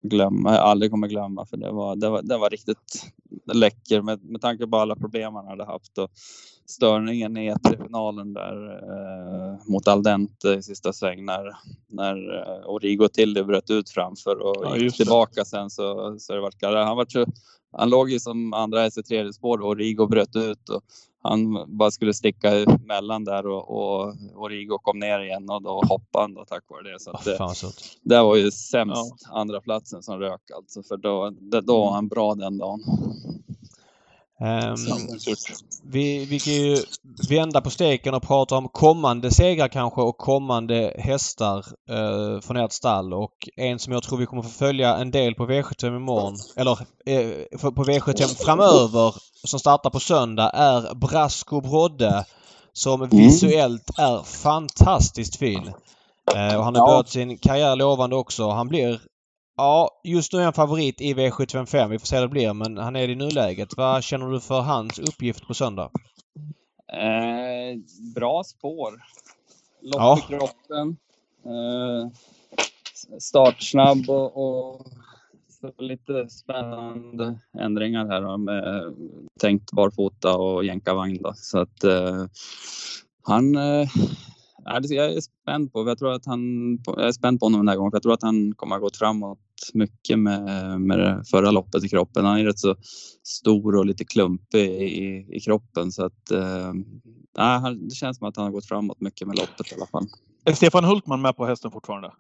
glömma, jag aldrig kommer glömma för det var, det var, det var riktigt läcker med, med tanke på alla problem han hade haft och störningen i E3-finalen där eh, mot Aldente i sista sväng när, när eh, Origo till det bröt ut framför och Ja, gick just det. tillbaka sen så, så det vart. Han, var han låg ju som andra häst i tredje spår och Origo bröt ut och han bara skulle sticka emellan där och, och Origo kom ner igen och då hoppade han då tack vare det. Så Oh, att det, fan vad surt. det var ju sämst andra platsen som rök alltså för då, det, då var han bra den dagen. Surt. vi, vi kan ju vända på steken och prata om kommande segrar kanske och kommande hästar eh, från ert stall. Och en som jag tror vi kommer få följa en del på V75 imorgon, eller för- på V75 framöver, som startar på söndag, är Brasco Brodde. Som visuellt är fantastiskt fin. Eh, och han har Ja. börjat sin karriär lovande också. Han blir Ja, just nu är han favorit i V755. Vi får se hur det blir, men han är det i nuläget. Vad känner du för hans uppgift på söndag? Eh, bra spår. Lopp Ja. i kroppen. Eh, startsnabb och, och lite spännande ändringar här då, med tänkt barfota och jänkarvagn. Då. Så att eh, han eh, jag är spänd på. Jag tror att han, jag är spänd på honom den här gången. För jag tror att han kommer ha gått framåt mycket med, med det förra loppet i kroppen. Han är rätt så stor och lite klumpig i, i kroppen så att eh, det känns som att han har gått framåt mycket med loppet i alla fall. Är Stefan Hultman med på hästen fortfarande?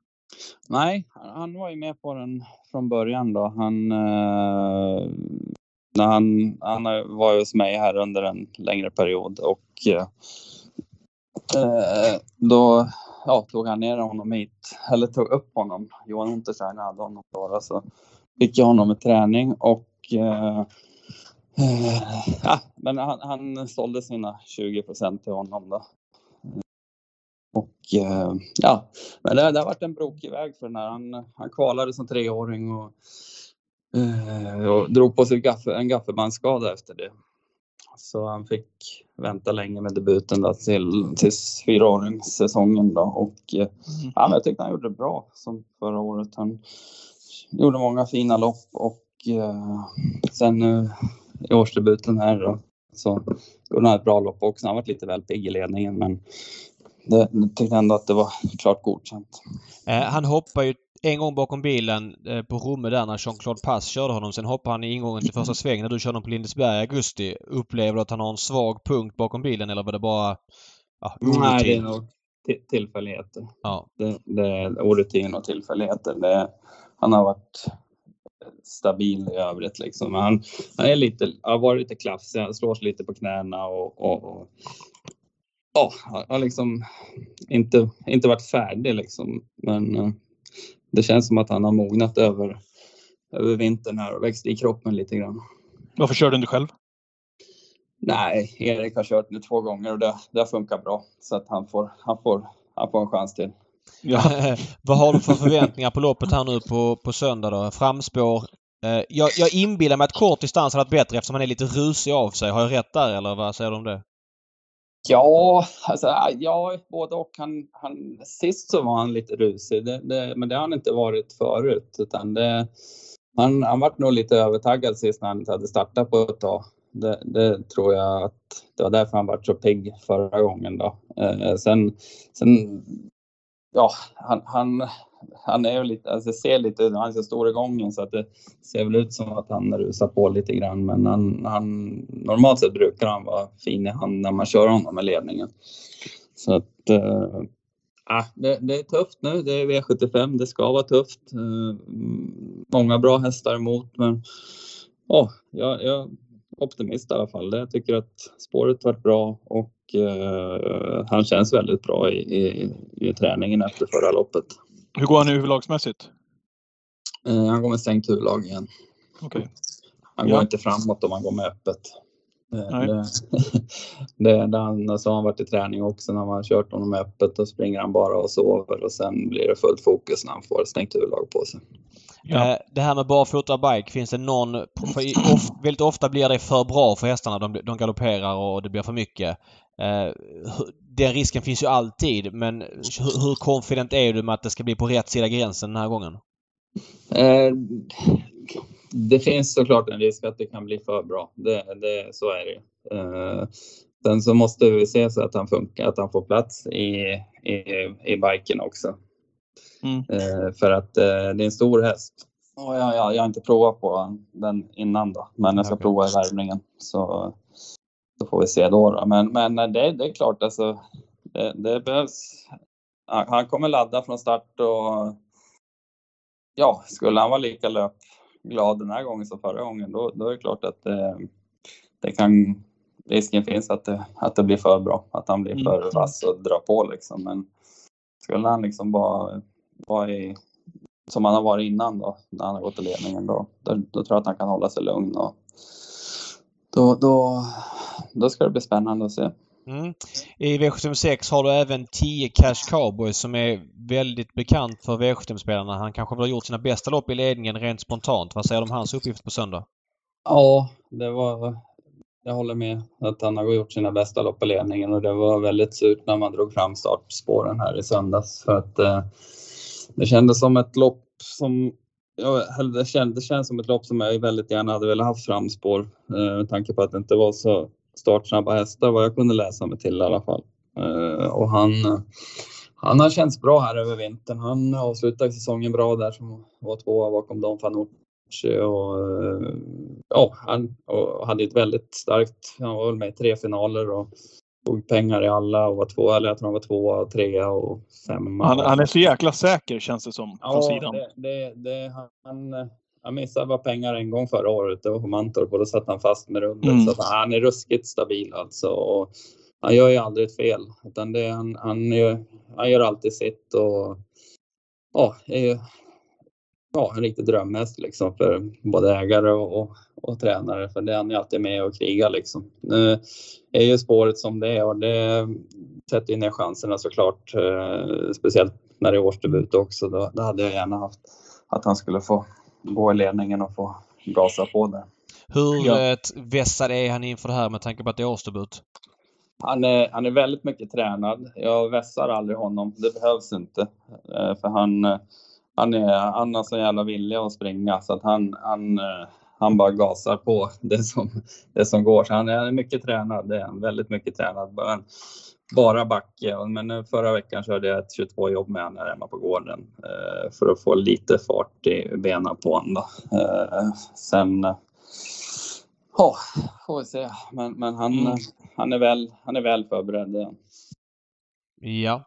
Nej, han var ju med på den från början då. Han, eh, när han, han var ju hos mig här under en längre period och eh, Eh, då ja, tog han ner honom hit, eller tog upp honom. Johan Untersteiner hade honom då, då, så fick jag honom med träning och eh, eh, ja, men han, han sålde sina 20 procent till honom då. Och eh, ja, men det, det har varit en brokig väg för den här. Han, han kvalade som treåring och, eh, och drog på sig gaffe, en gaffelbandsskada efter det. Så han fick vänta länge med debuten då till, till fyraåringssäsongen då. Och eh, ja, men jag tyckte han gjorde det bra som förra året. Han gjorde många fina lopp och eh, sen nu i årsdebuten här då, så gjorde han ett bra lopp också. Han var lite väl pigg i ledningen men det, jag tyckte ändå att det var klart godkänt. Eh, han hoppar ju en gång bakom bilen eh, på Romme där när Jean-Claude Pass körde honom. Sen hoppar han i ingången till första svängen när du körde honom på Lindesberg i augusti. Upplever du att han har en svag punkt bakom bilen eller var det bara ja, Nej, det är nog ti- tillfälligheter. Ja. Det, det är orutin och tillfälligheter. Det, han har varit stabil i övrigt liksom. Han, han är lite, har varit lite klafsig. Han slår sig lite på knäna och, och, och ja, har liksom inte, inte varit färdig liksom. Men eh, det känns som att han har mognat över, över vintern här och växt i kroppen lite grann. Varför kör du inte själv? Nej, Erik har kört nu två gånger och det, det har funkat bra. Så att han får, han får, han får en chans till. Ja. Vad har du för förväntningar på loppet här nu på, på söndag då? Framspår? Eh, jag, jag inbillar mig att kort distans hade varit bättre eftersom han är lite rusig av sig. Har jag rätt där eller vad säger du om det? Ja, alltså, ja både och. Han, han, sist så var han lite rusig, det, det, men det har han inte varit förut. Utan det, han, han var nog lite övertaggad sist när han inte hade startat på ett tag. Det, det, tror jag att det var därför han var så pigg förra gången. Då. Eh, sen, sen, ja, han, han, han är ju lite, alltså ser lite, han är så stor i gången så att det ser väl ut som att han rusar på lite grann. Men han, han, normalt sett brukar han vara fin i hand när man kör honom med ledningen. Så att, äh, det, det, är tufft nu. Det är V75. Det ska vara tufft. Eh, många bra hästar emot, men åh, jag, jag optimist i alla fall. Jag tycker att spåret varit bra och uh, han känns väldigt bra i, i, i träningen efter förra loppet. Hur går han huvudlagsmässigt? Uh, han går med stängt huvudlag igen. Okay. Han går inte framåt om han går med öppet. Nej. Det, det, det han, så har han varit i träning också när man har kört honom öppet. Då springer han bara och sover och sen blir det fullt fokus när han får stängt huvudlag på sig. Ja. Eh, det här med barfota bike, finns det någon... För väldigt ofta blir det för bra för hästarna. De, de galopperar och det blir för mycket. Eh, den risken finns ju alltid men hur, hur confident är du med att det ska bli på rätt sida gränsen den här gången? Eh, det finns såklart en risk att det kan bli för bra. Det, det, så är det. sen så måste vi se så att han funkar, att han får plats i, i, i biken också. Mm. Eh, för att eh, det är en stor häst. Och jag, jag, jag har inte provat på den innan då, men jag ska okay. prova i värmningen. Så, så får vi se då. då. Men, men det, det är klart, alltså, det, det behövs. Han kommer ladda från start och ja, skulle han vara lika löpglad den här gången som förra gången, då, då är det klart att det, det kan risken finns att det, att det blir för bra, att han blir mm. för vass och drar på liksom. Men skulle han liksom bara vara i, som han har varit innan då, när han har gått i ledningen, då, då, då tror jag att han kan hålla sig lugn och då, då, då ska det bli spännande att se. Mm. I V756 har du även 10 Cash Cowboy som är väldigt bekant för V75-spelarna. Han kanske har gjort sina bästa lopp i ledningen rent spontant. Vad säger du om hans uppgift på söndag? Ja, det var... Jag håller med att han har gjort sina bästa lopp i ledningen och det var väldigt surt när man drog fram startspåren här i söndags för att eh, det kändes som ett lopp som Ja, det, känns, det känns som ett lopp som jag väldigt gärna hade velat haft framspår eh, med tanke på att det inte var så startsnabba hästar vad jag kunde läsa mig till i alla fall. Eh, och han, han har känts bra här över vintern. Han avslutade säsongen bra där som var tvåa bakom Don Fanucci och eh, ja, han och hade ett väldigt starkt, han var väl med i tre finaler och tog pengar i alla och var två, eller jag tror han var tvåa, trea och femma. Han, han är så jäkla säker känns det som ja, från sidan. Det, det, det, han, han missade bara pengar en gång förra året, det var på Mantorp och då satt han fast med rummet. Mm. Så han är ruskigt stabil alltså. Och han gör ju aldrig ett fel, utan det, han, han, gör, han gör alltid sitt och ja, är ja, en riktig drömhäst liksom för både ägare och, och, och tränare. För det är han ju alltid med och krigar liksom. Nu är ju spåret som det är och det sätter ju ner chanserna såklart. Eh, speciellt när det är årsdebut också. Då, då hade jag gärna haft att han skulle få gå i ledningen och få gasa på det. Hur ja. vässad är han inför det här med tanke på att det är årsdebut? Han är, han är väldigt mycket tränad. Jag vässar aldrig honom. Det behövs inte. Eh, för han han, är, han har så jävla vilja att springa så att han, han, eh, han bara gasar på det som, det som går. Så han är mycket tränad, det är han, väldigt mycket tränad. Bara, bara backe. Men förra veckan körde jag ett 22 jobb med honom hemma på gården eh, för att få lite fart i benen på honom. Eh, sen Ja, får vi se. Men, men han, mm. han, är väl, han är väl förberedd. Ja.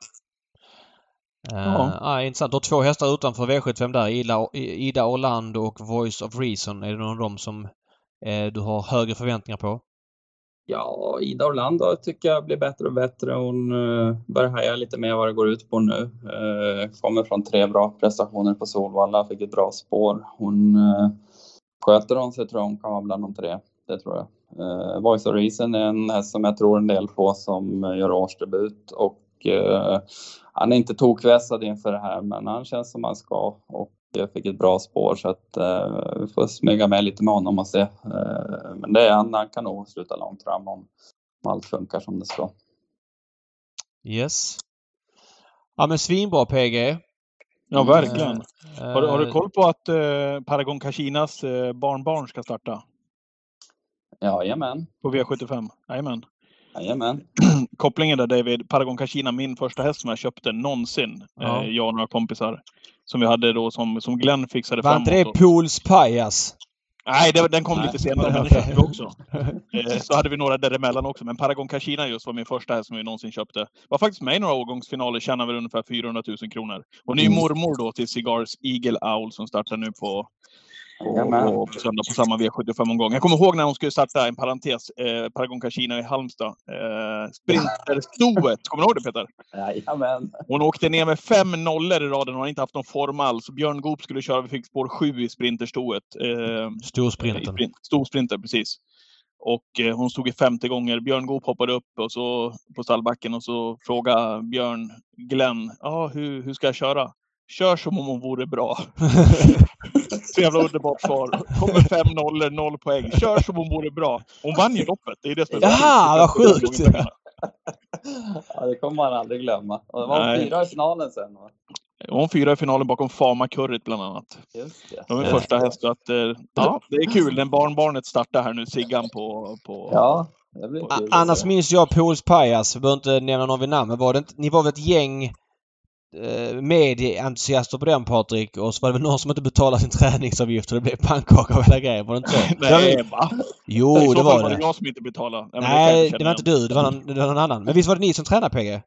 Ja. Uh, intressant. Du har två hästar utanför V75 där. Ida, Ida Orlando och Voice of Reason. Är det någon av dem som du har högre förväntningar på? Ja, Ida Orlando tycker jag blir bättre och bättre. Hon uh, börjar haja lite mer vad det går ut på nu. Uh, kommer från tre bra prestationer på Solvalla, fick ett bra spår. Hon uh, sköter hon sig tror jag hon kan vara bland de tre. Det tror jag. Uh, Voice of Reason är en häst som jag tror en del på som gör årsdebut och han är inte tokvässad inför det här men han känns som han ska och jag fick ett bra spår så att uh, vi får smyga med lite med honom och se. Uh, men det är han, han kan nog sluta långt fram om, om allt funkar som det ska. Yes. Ja men svinbra PG. Ja verkligen. Uh, har, du, har, du koll på att uh, Paragon Kashinas uh, barnbarn ska starta? Jajamän. På V75? Jajamän. Jajamän. Kopplingen där David, Paragon Kashina, min första häst som jag köpte någonsin. Ja. jag och några kompisar som vi hade då som, som Glenn fixade Var inte det Pools Pajas? Nej, det, den kom Nej. lite senare, men den köpte vi också. Eh, så hade vi några däremellan också, men Paragon Kashina just var min första häst som vi någonsin köpte. Var faktiskt med i några årgångsfinaler, tjänade väl ungefär 400 000 kronor. Hon är ju mm. mormor då till Cigars Eagle Owl som startar nu på på, på söndag på samma V75-omgång. Jag kommer ihåg när hon skulle starta, en parentes, eh, Paragon Casino i Halmstad. Eh, Sprinterstoet, kommer du ihåg det Peter? Jajamän. Hon åkte ner med fem nollor i raden, hon har inte haft någon form alls. Björn Goop skulle köra, vi fick spår sju i Sprinterstoet. Eh, Storsprinten. Sprint, storsprinter, precis. Och eh, hon stod i femte gånger. Björn Goop hoppade upp och så, på stallbacken och så frågade Björn Glenn, ah, hur, hur ska jag köra? Kör som om hon vore bra. Så jävla underbart svar. Kommer fem nollor, noll poäng. Kör som om hon vore bra. Hon vann ju loppet. Det är det som är Jaha, vad sjukt! ja, det kommer man aldrig glömma. Och det var Nej. fyra i finalen sen va? Hon fyra i finalen bakom Fama Currit bland annat. Just det. De är Just första häst. Att, eh, ja, det är kul. Den barnbarnet startar här nu, Siggan på... på ja. Annars minns jag Pools Pajas. Vi behöver inte nämna någon vid namn. Men var det inte, ni var väl ett gäng medieentusiaster på den Patrik och så var det väl någon som inte betalade sin träningsavgift och det blev pannkaka av hela grejen. Var det inte så? Nej, va? Jo, det, det var det. var det jag som inte betalade. Nej, Nej det, det var inte du. Det var, någon, det var någon annan. Men visst var det ni som tränade PG?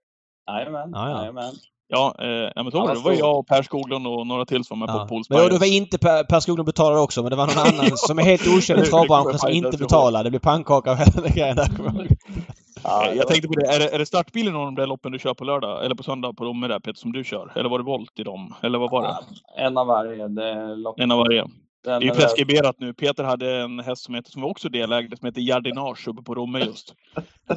Jajamän. Ja, ja. Ja, eh, men så var det. Det var jag och Per Skoglund och några till som var med ja. på Pools Men det var inte Per, per Skoglund betalade också, men det var någon annan som är helt okänd i travbranschen som inte betalade. Det blev pannkaka av hela grejen där. Ja, jag tänkte på det. Är, det, är det startbilen av de där loppen du kör på lördag? Eller på söndag på Romme där Peter, som du kör? Eller var det volt i dem? Eller vad var det? Ja, en av varje. en av varje. det är preskriberat nu. Peter hade en häst som, heter, som var också delägde, som heter Jardinage uppe på Romme just.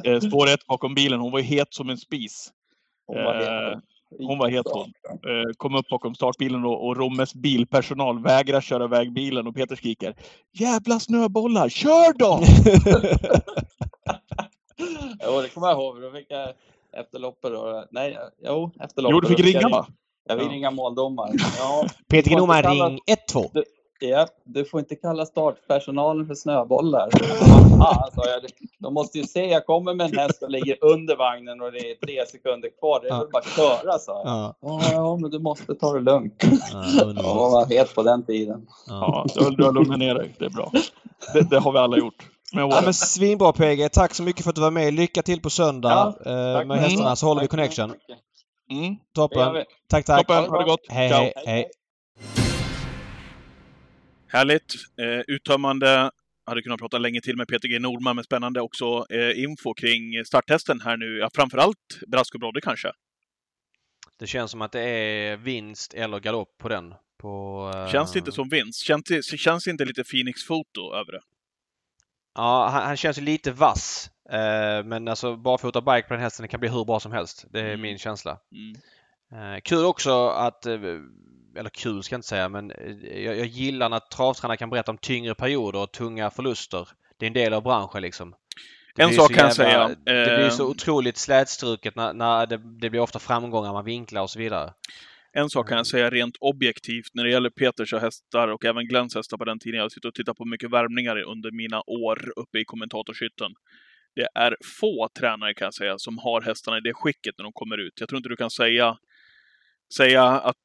eh, spår ett bakom bilen. Hon var het som en spis. Hon var het. Eh, hon var het hon. Eh, kom upp bakom startbilen och, och Rommes bilpersonal vägrar köra iväg bilen och Peter skriker Jävla snöbollar, kör då! jo, det kommer jag ihåg. Då fick jag efter loppet då. Nej, jo, efter loppet. Jo, du fick ringa jag, va? Jag fick ja. ringa måldomaren. Ja, Peter Gnoman, ring 1-2. Ja, du får inte kalla startpersonalen för snöbollar. Ah, jag, de måste ju se, jag kommer med en häst och ligger under vagnen och det är tre sekunder kvar. Det är ja. väl bara att köra, sa jag. Ja. ja, men du måste ta det lugnt. Ja, jag var het på den tiden. Ja, ja du har lugnat ner dig. Det är bra. Det, det har vi alla gjort. Ja, men svinbra PG. Tack så mycket för att du var med. Lycka till på söndag ja, eh, med hästarna så håller vi connection. Mm. Toppen. Tack, tack. Toppen. Ha det gott. Hej, hej, hej. Härligt. Eh, uttömmande. Hade kunnat prata länge till med Peter G Nordman, men spännande också eh, info kring starttesten här nu. Ja, framförallt Brask och Brodde kanske. Det känns som att det är vinst eller galopp på den. På, uh... Känns det inte som vinst? Känns det, känns det inte lite Phoenix-foto över det? Ja, han, han känns ju lite vass. Uh, men alltså barfota bike på den hästen kan bli hur bra som helst. Det är mm. min känsla. Mm. Uh, kul också att eller kul ska jag inte säga, men eh, jag, jag gillar när travtränare kan berätta om tyngre perioder och tunga förluster. Det är en del av branschen liksom. Det en sak kan jag säga. Det blir så eh, otroligt slätstruket när, när det, det, blir ofta framgångar man vinklar och så vidare. En sak kan jag säga rent objektivt när det gäller Peters hästar och även Glenns hästar på den tiden. Jag sitter och tittar på mycket värmningar under mina år uppe i kommentatorshytten. Det är få tränare kan jag säga som har hästarna i det skicket när de kommer ut. Jag tror inte du kan säga säga att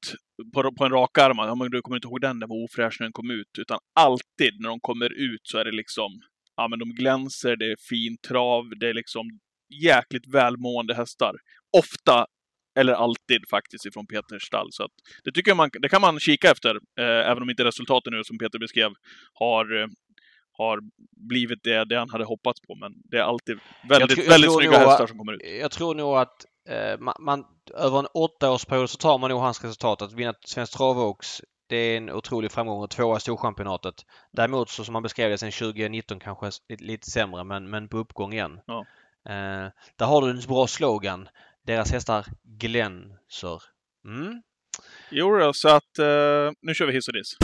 på, på en rak arm, ja, men du kommer inte ihåg den, den var ofräsch när den kom ut. Utan alltid när de kommer ut så är det liksom, ja men de glänser, det är fin trav, det är liksom jäkligt välmående hästar. Ofta, eller alltid faktiskt, ifrån Peters stall. Så det tycker jag man, det kan man kika efter, eh, även om inte resultaten nu som Peter beskrev har, har blivit det, det han hade hoppats på. Men det är alltid väldigt, jag väldigt snygga hästar som kommer ut. Jag tror nog att eh, man, man, över en åttaårsperiod så tar man nog hans resultat. Att vinna Svensk Travåks det är en otrolig framgång och tvåa i Storchampionatet. Däremot så som man beskrev det sen 2019 kanske lite, lite sämre men, men på uppgång igen. Ja. Eh, där har du en bra slogan. Deras hästar glänser. Mm. Jo då, så att eh, nu kör vi hiss och diss.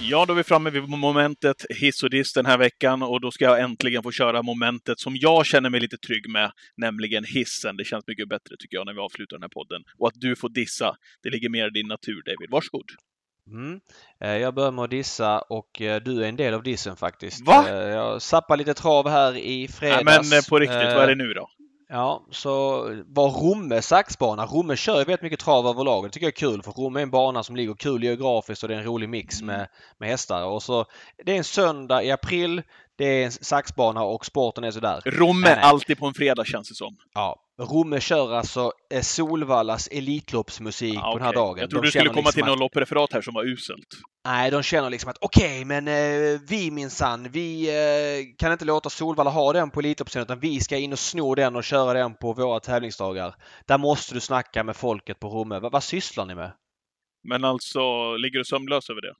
Ja, då är vi framme vid momentet hiss och diss den här veckan och då ska jag äntligen få köra momentet som jag känner mig lite trygg med, nämligen hissen. Det känns mycket bättre tycker jag när vi avslutar den här podden. Och att du får dissa, det ligger mer i din natur David. Varsågod! Mm. Eh, jag börjar med att dissa och eh, du är en del av dissen faktiskt. Va? Eh, jag sappade lite trav här i fredags. Nej, men på riktigt, vad är det nu då? Ja, så var Romme saxbana. Romme kör ju väldigt mycket trav överlag. Det tycker jag är kul för Romme är en bana som ligger kul geografiskt och det är en rolig mix Mm. med, med hästar. Och så, det är en söndag i april. Det är en saxbana och sporten är sådär. Romme, Nej, nej. alltid på en fredag känns det som. Ja, Romme kör alltså eh, Solvallas Elitloppsmusik Ja, på den här dagen. Jag trodde De du skulle komma liksom till att- något loppreferat här som var uselt. Nej, de känner liksom att okej, men eh, vi minsann, vi eh, kan inte låta Solvalla ha den på Elitloppsserien utan vi ska in och sno den och köra den på våra tävlingsdagar. Där måste du snacka med folket på Romme. Va, vad sysslar ni med? Men alltså, ligger du sömnlös över det?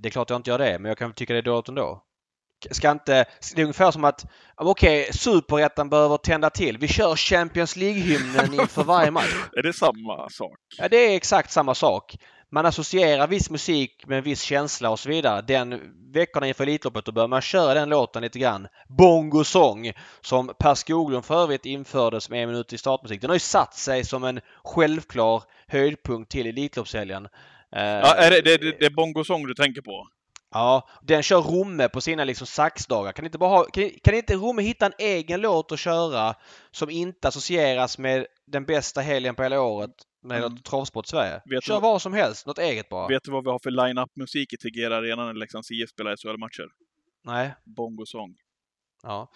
Det är klart jag inte gör det, men jag kan tycka det är dåligt ändå. Ska inte... Det är ungefär som att okej, superettan behöver tända till. Vi kör Champions League-hymnen inför varje match. Är det samma sak? Ja, det är exakt samma sak. Man associerar viss musik med en viss känsla och så vidare. Den veckorna inför Elitloppet då börjar man köra den låten lite grann. Bongo Song som Per Skoglund för övrigt införde som en minut i startmusik. Den har ju satt sig som en självklar höjdpunkt till Elitloppshelgen. Eh, Ja, är det, det, det, det är bongosång du tänker på? Ja, den kör Romme på sina liksom saxdagar. Kan inte, bara ha, kan, kan inte Romme hitta en egen låt att köra som inte associeras med den bästa helgen på hela året med Mm. mm. travsport Sverige? Vet Kör du- vad som helst, något eget bara. Vet du vad vi har för line-up-musik i Tegera Arena när Leksands IF spelar SHL-matcher? Nej. Bongosång. Ja.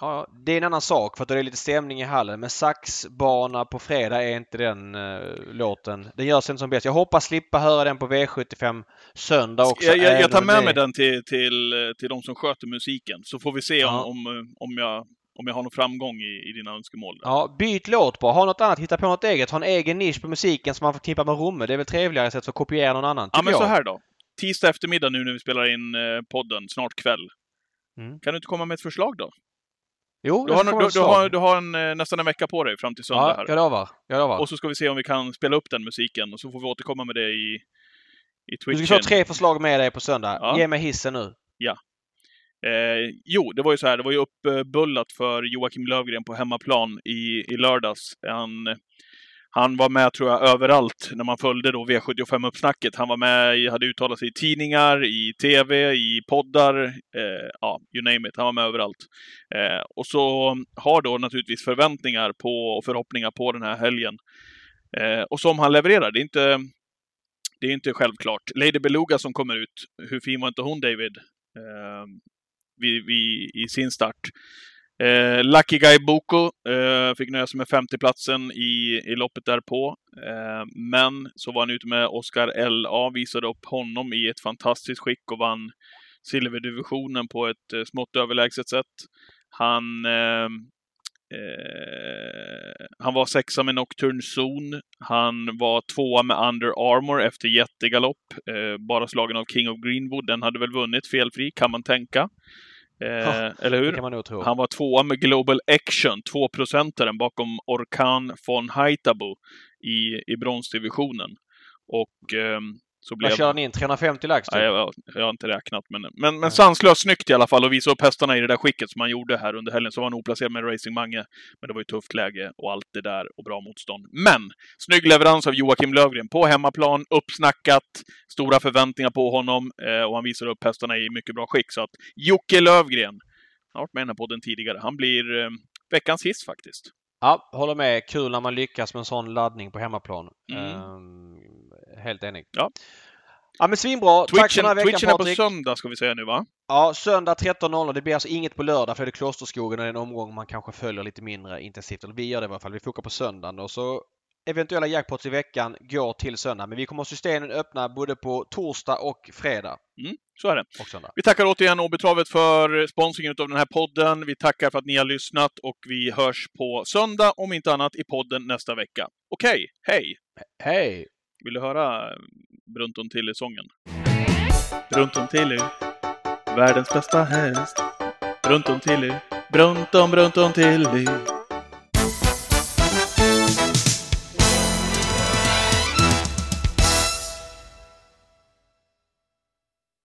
Ja. Det är en annan sak för att det är lite stämning i hallen. Men saxbana på fredag är inte den eh, låten. Den görs inte som bäst. Jag hoppas slippa höra den på V75 söndag också. Jag, jag, jag tar med det- mig den till, till, eh, till de som sköter musiken, så får vi se om, Ja. om, eh, om, jag, om jag har någon framgång i, i dina önskemål. Ja, byt låt bara. Ha något annat. Hitta på något eget. Ha en egen nisch på musiken som man förknippar med Romme. Det är väl trevligare sätt att kopiera någon annan, Ja, men jag. så här då. Tisdag eftermiddag nu när vi spelar in podden, snart kväll. Mm. Kan du inte komma med ett förslag då? Jo, Du har, du, du har, du har en, eh, nästan en vecka på dig fram till söndag Ja, här. jag lovar. Jag lovar. Och så ska vi se om vi kan spela upp den musiken och så får vi återkomma med det i, i Du Twitchen. ska få tre förslag med dig på söndag. Ja. Ge mig hissen nu. Eh, jo, det var ju så här, det var ju uppbullat för Joakim Lövgren på hemmaplan i, i lördags. Han, han var med, tror jag, överallt när man följde då V75-uppsnacket. Han var med, hade uttalat sig i tidningar, i TV, i poddar, eh, ja, you name it. Han var med överallt. Eh, och så har då naturligtvis förväntningar på och förhoppningar på den här helgen. Eh, och som han levererar. Det är inte, det är inte självklart. Lady Beluga som kommer ut, hur fin var inte hon, David? Eh, vid, vid, i sin start. Eh, Lucky Guy Boko eh, fick nöja sig med 50-platsen i, i loppet därpå. Eh, men så var han ute med Oscar LA, visade upp honom i ett fantastiskt skick och vann silverdivisionen på ett eh, smått överlägset sätt. Han, eh, eh, han var sexa med Nocturne Zone. Han var tvåa med Under Armour efter jättegalopp. Eh, bara slagen av King of Greenwood. Den hade väl vunnit felfri, kan man tänka. Eh, eller hur? Han var tvåa med Global Action, 2-procentaren bakom Orkan von Haitabo i, i bronsdivisionen. Och ehm, så blev... Vad kör ni in? 350 lax? typ? Ja, jag, jag har inte räknat, men, men, men sanslöst snyggt i alla fall att visa upp hästarna i det där skicket som han gjorde här under helgen. Så var han oplacerad med Racing Mange, men det var ju tufft läge och allt det där och bra motstånd. Men! Snygg leverans av Joakim Lövgren på hemmaplan, uppsnackat, stora förväntningar på honom eh, och han visar upp hästarna i mycket bra skick. Så att Jocke Lövgren, han har varit med i den här podden tidigare, han blir eh, veckans hiss faktiskt. Ja, håller med. Kul när man lyckas med en sån laddning på hemmaplan. Mm. Ehm, helt enig. Ja. Ja men svinbra! Tack för Twitchen, den här veckan Twitchen är på Patrik! söndag ska vi säga nu va? Ja, söndag 13.00. Det blir alltså inget på lördag för det är Klosterskogen och det är en omgång man kanske följer lite mindre intensivt. Eller vi gör det i alla fall. Vi fokar på söndagen och så eventuella jackpots i veckan går till söndag. Men vi kommer ha systemen öppna både på torsdag och fredag. Mm, så är det. Och söndag. Vi tackar återigen Åbytravet för sponsringen av den här podden. Vi tackar för att ni har lyssnat och vi hörs på söndag, om inte annat, i podden nästa vecka. Okej, hej! Hej! Vill du höra Brunton Tilly-sången? Brunton Tilly, världens bästa häst. Brunton Tilly, Brunton, Brunton Tilly.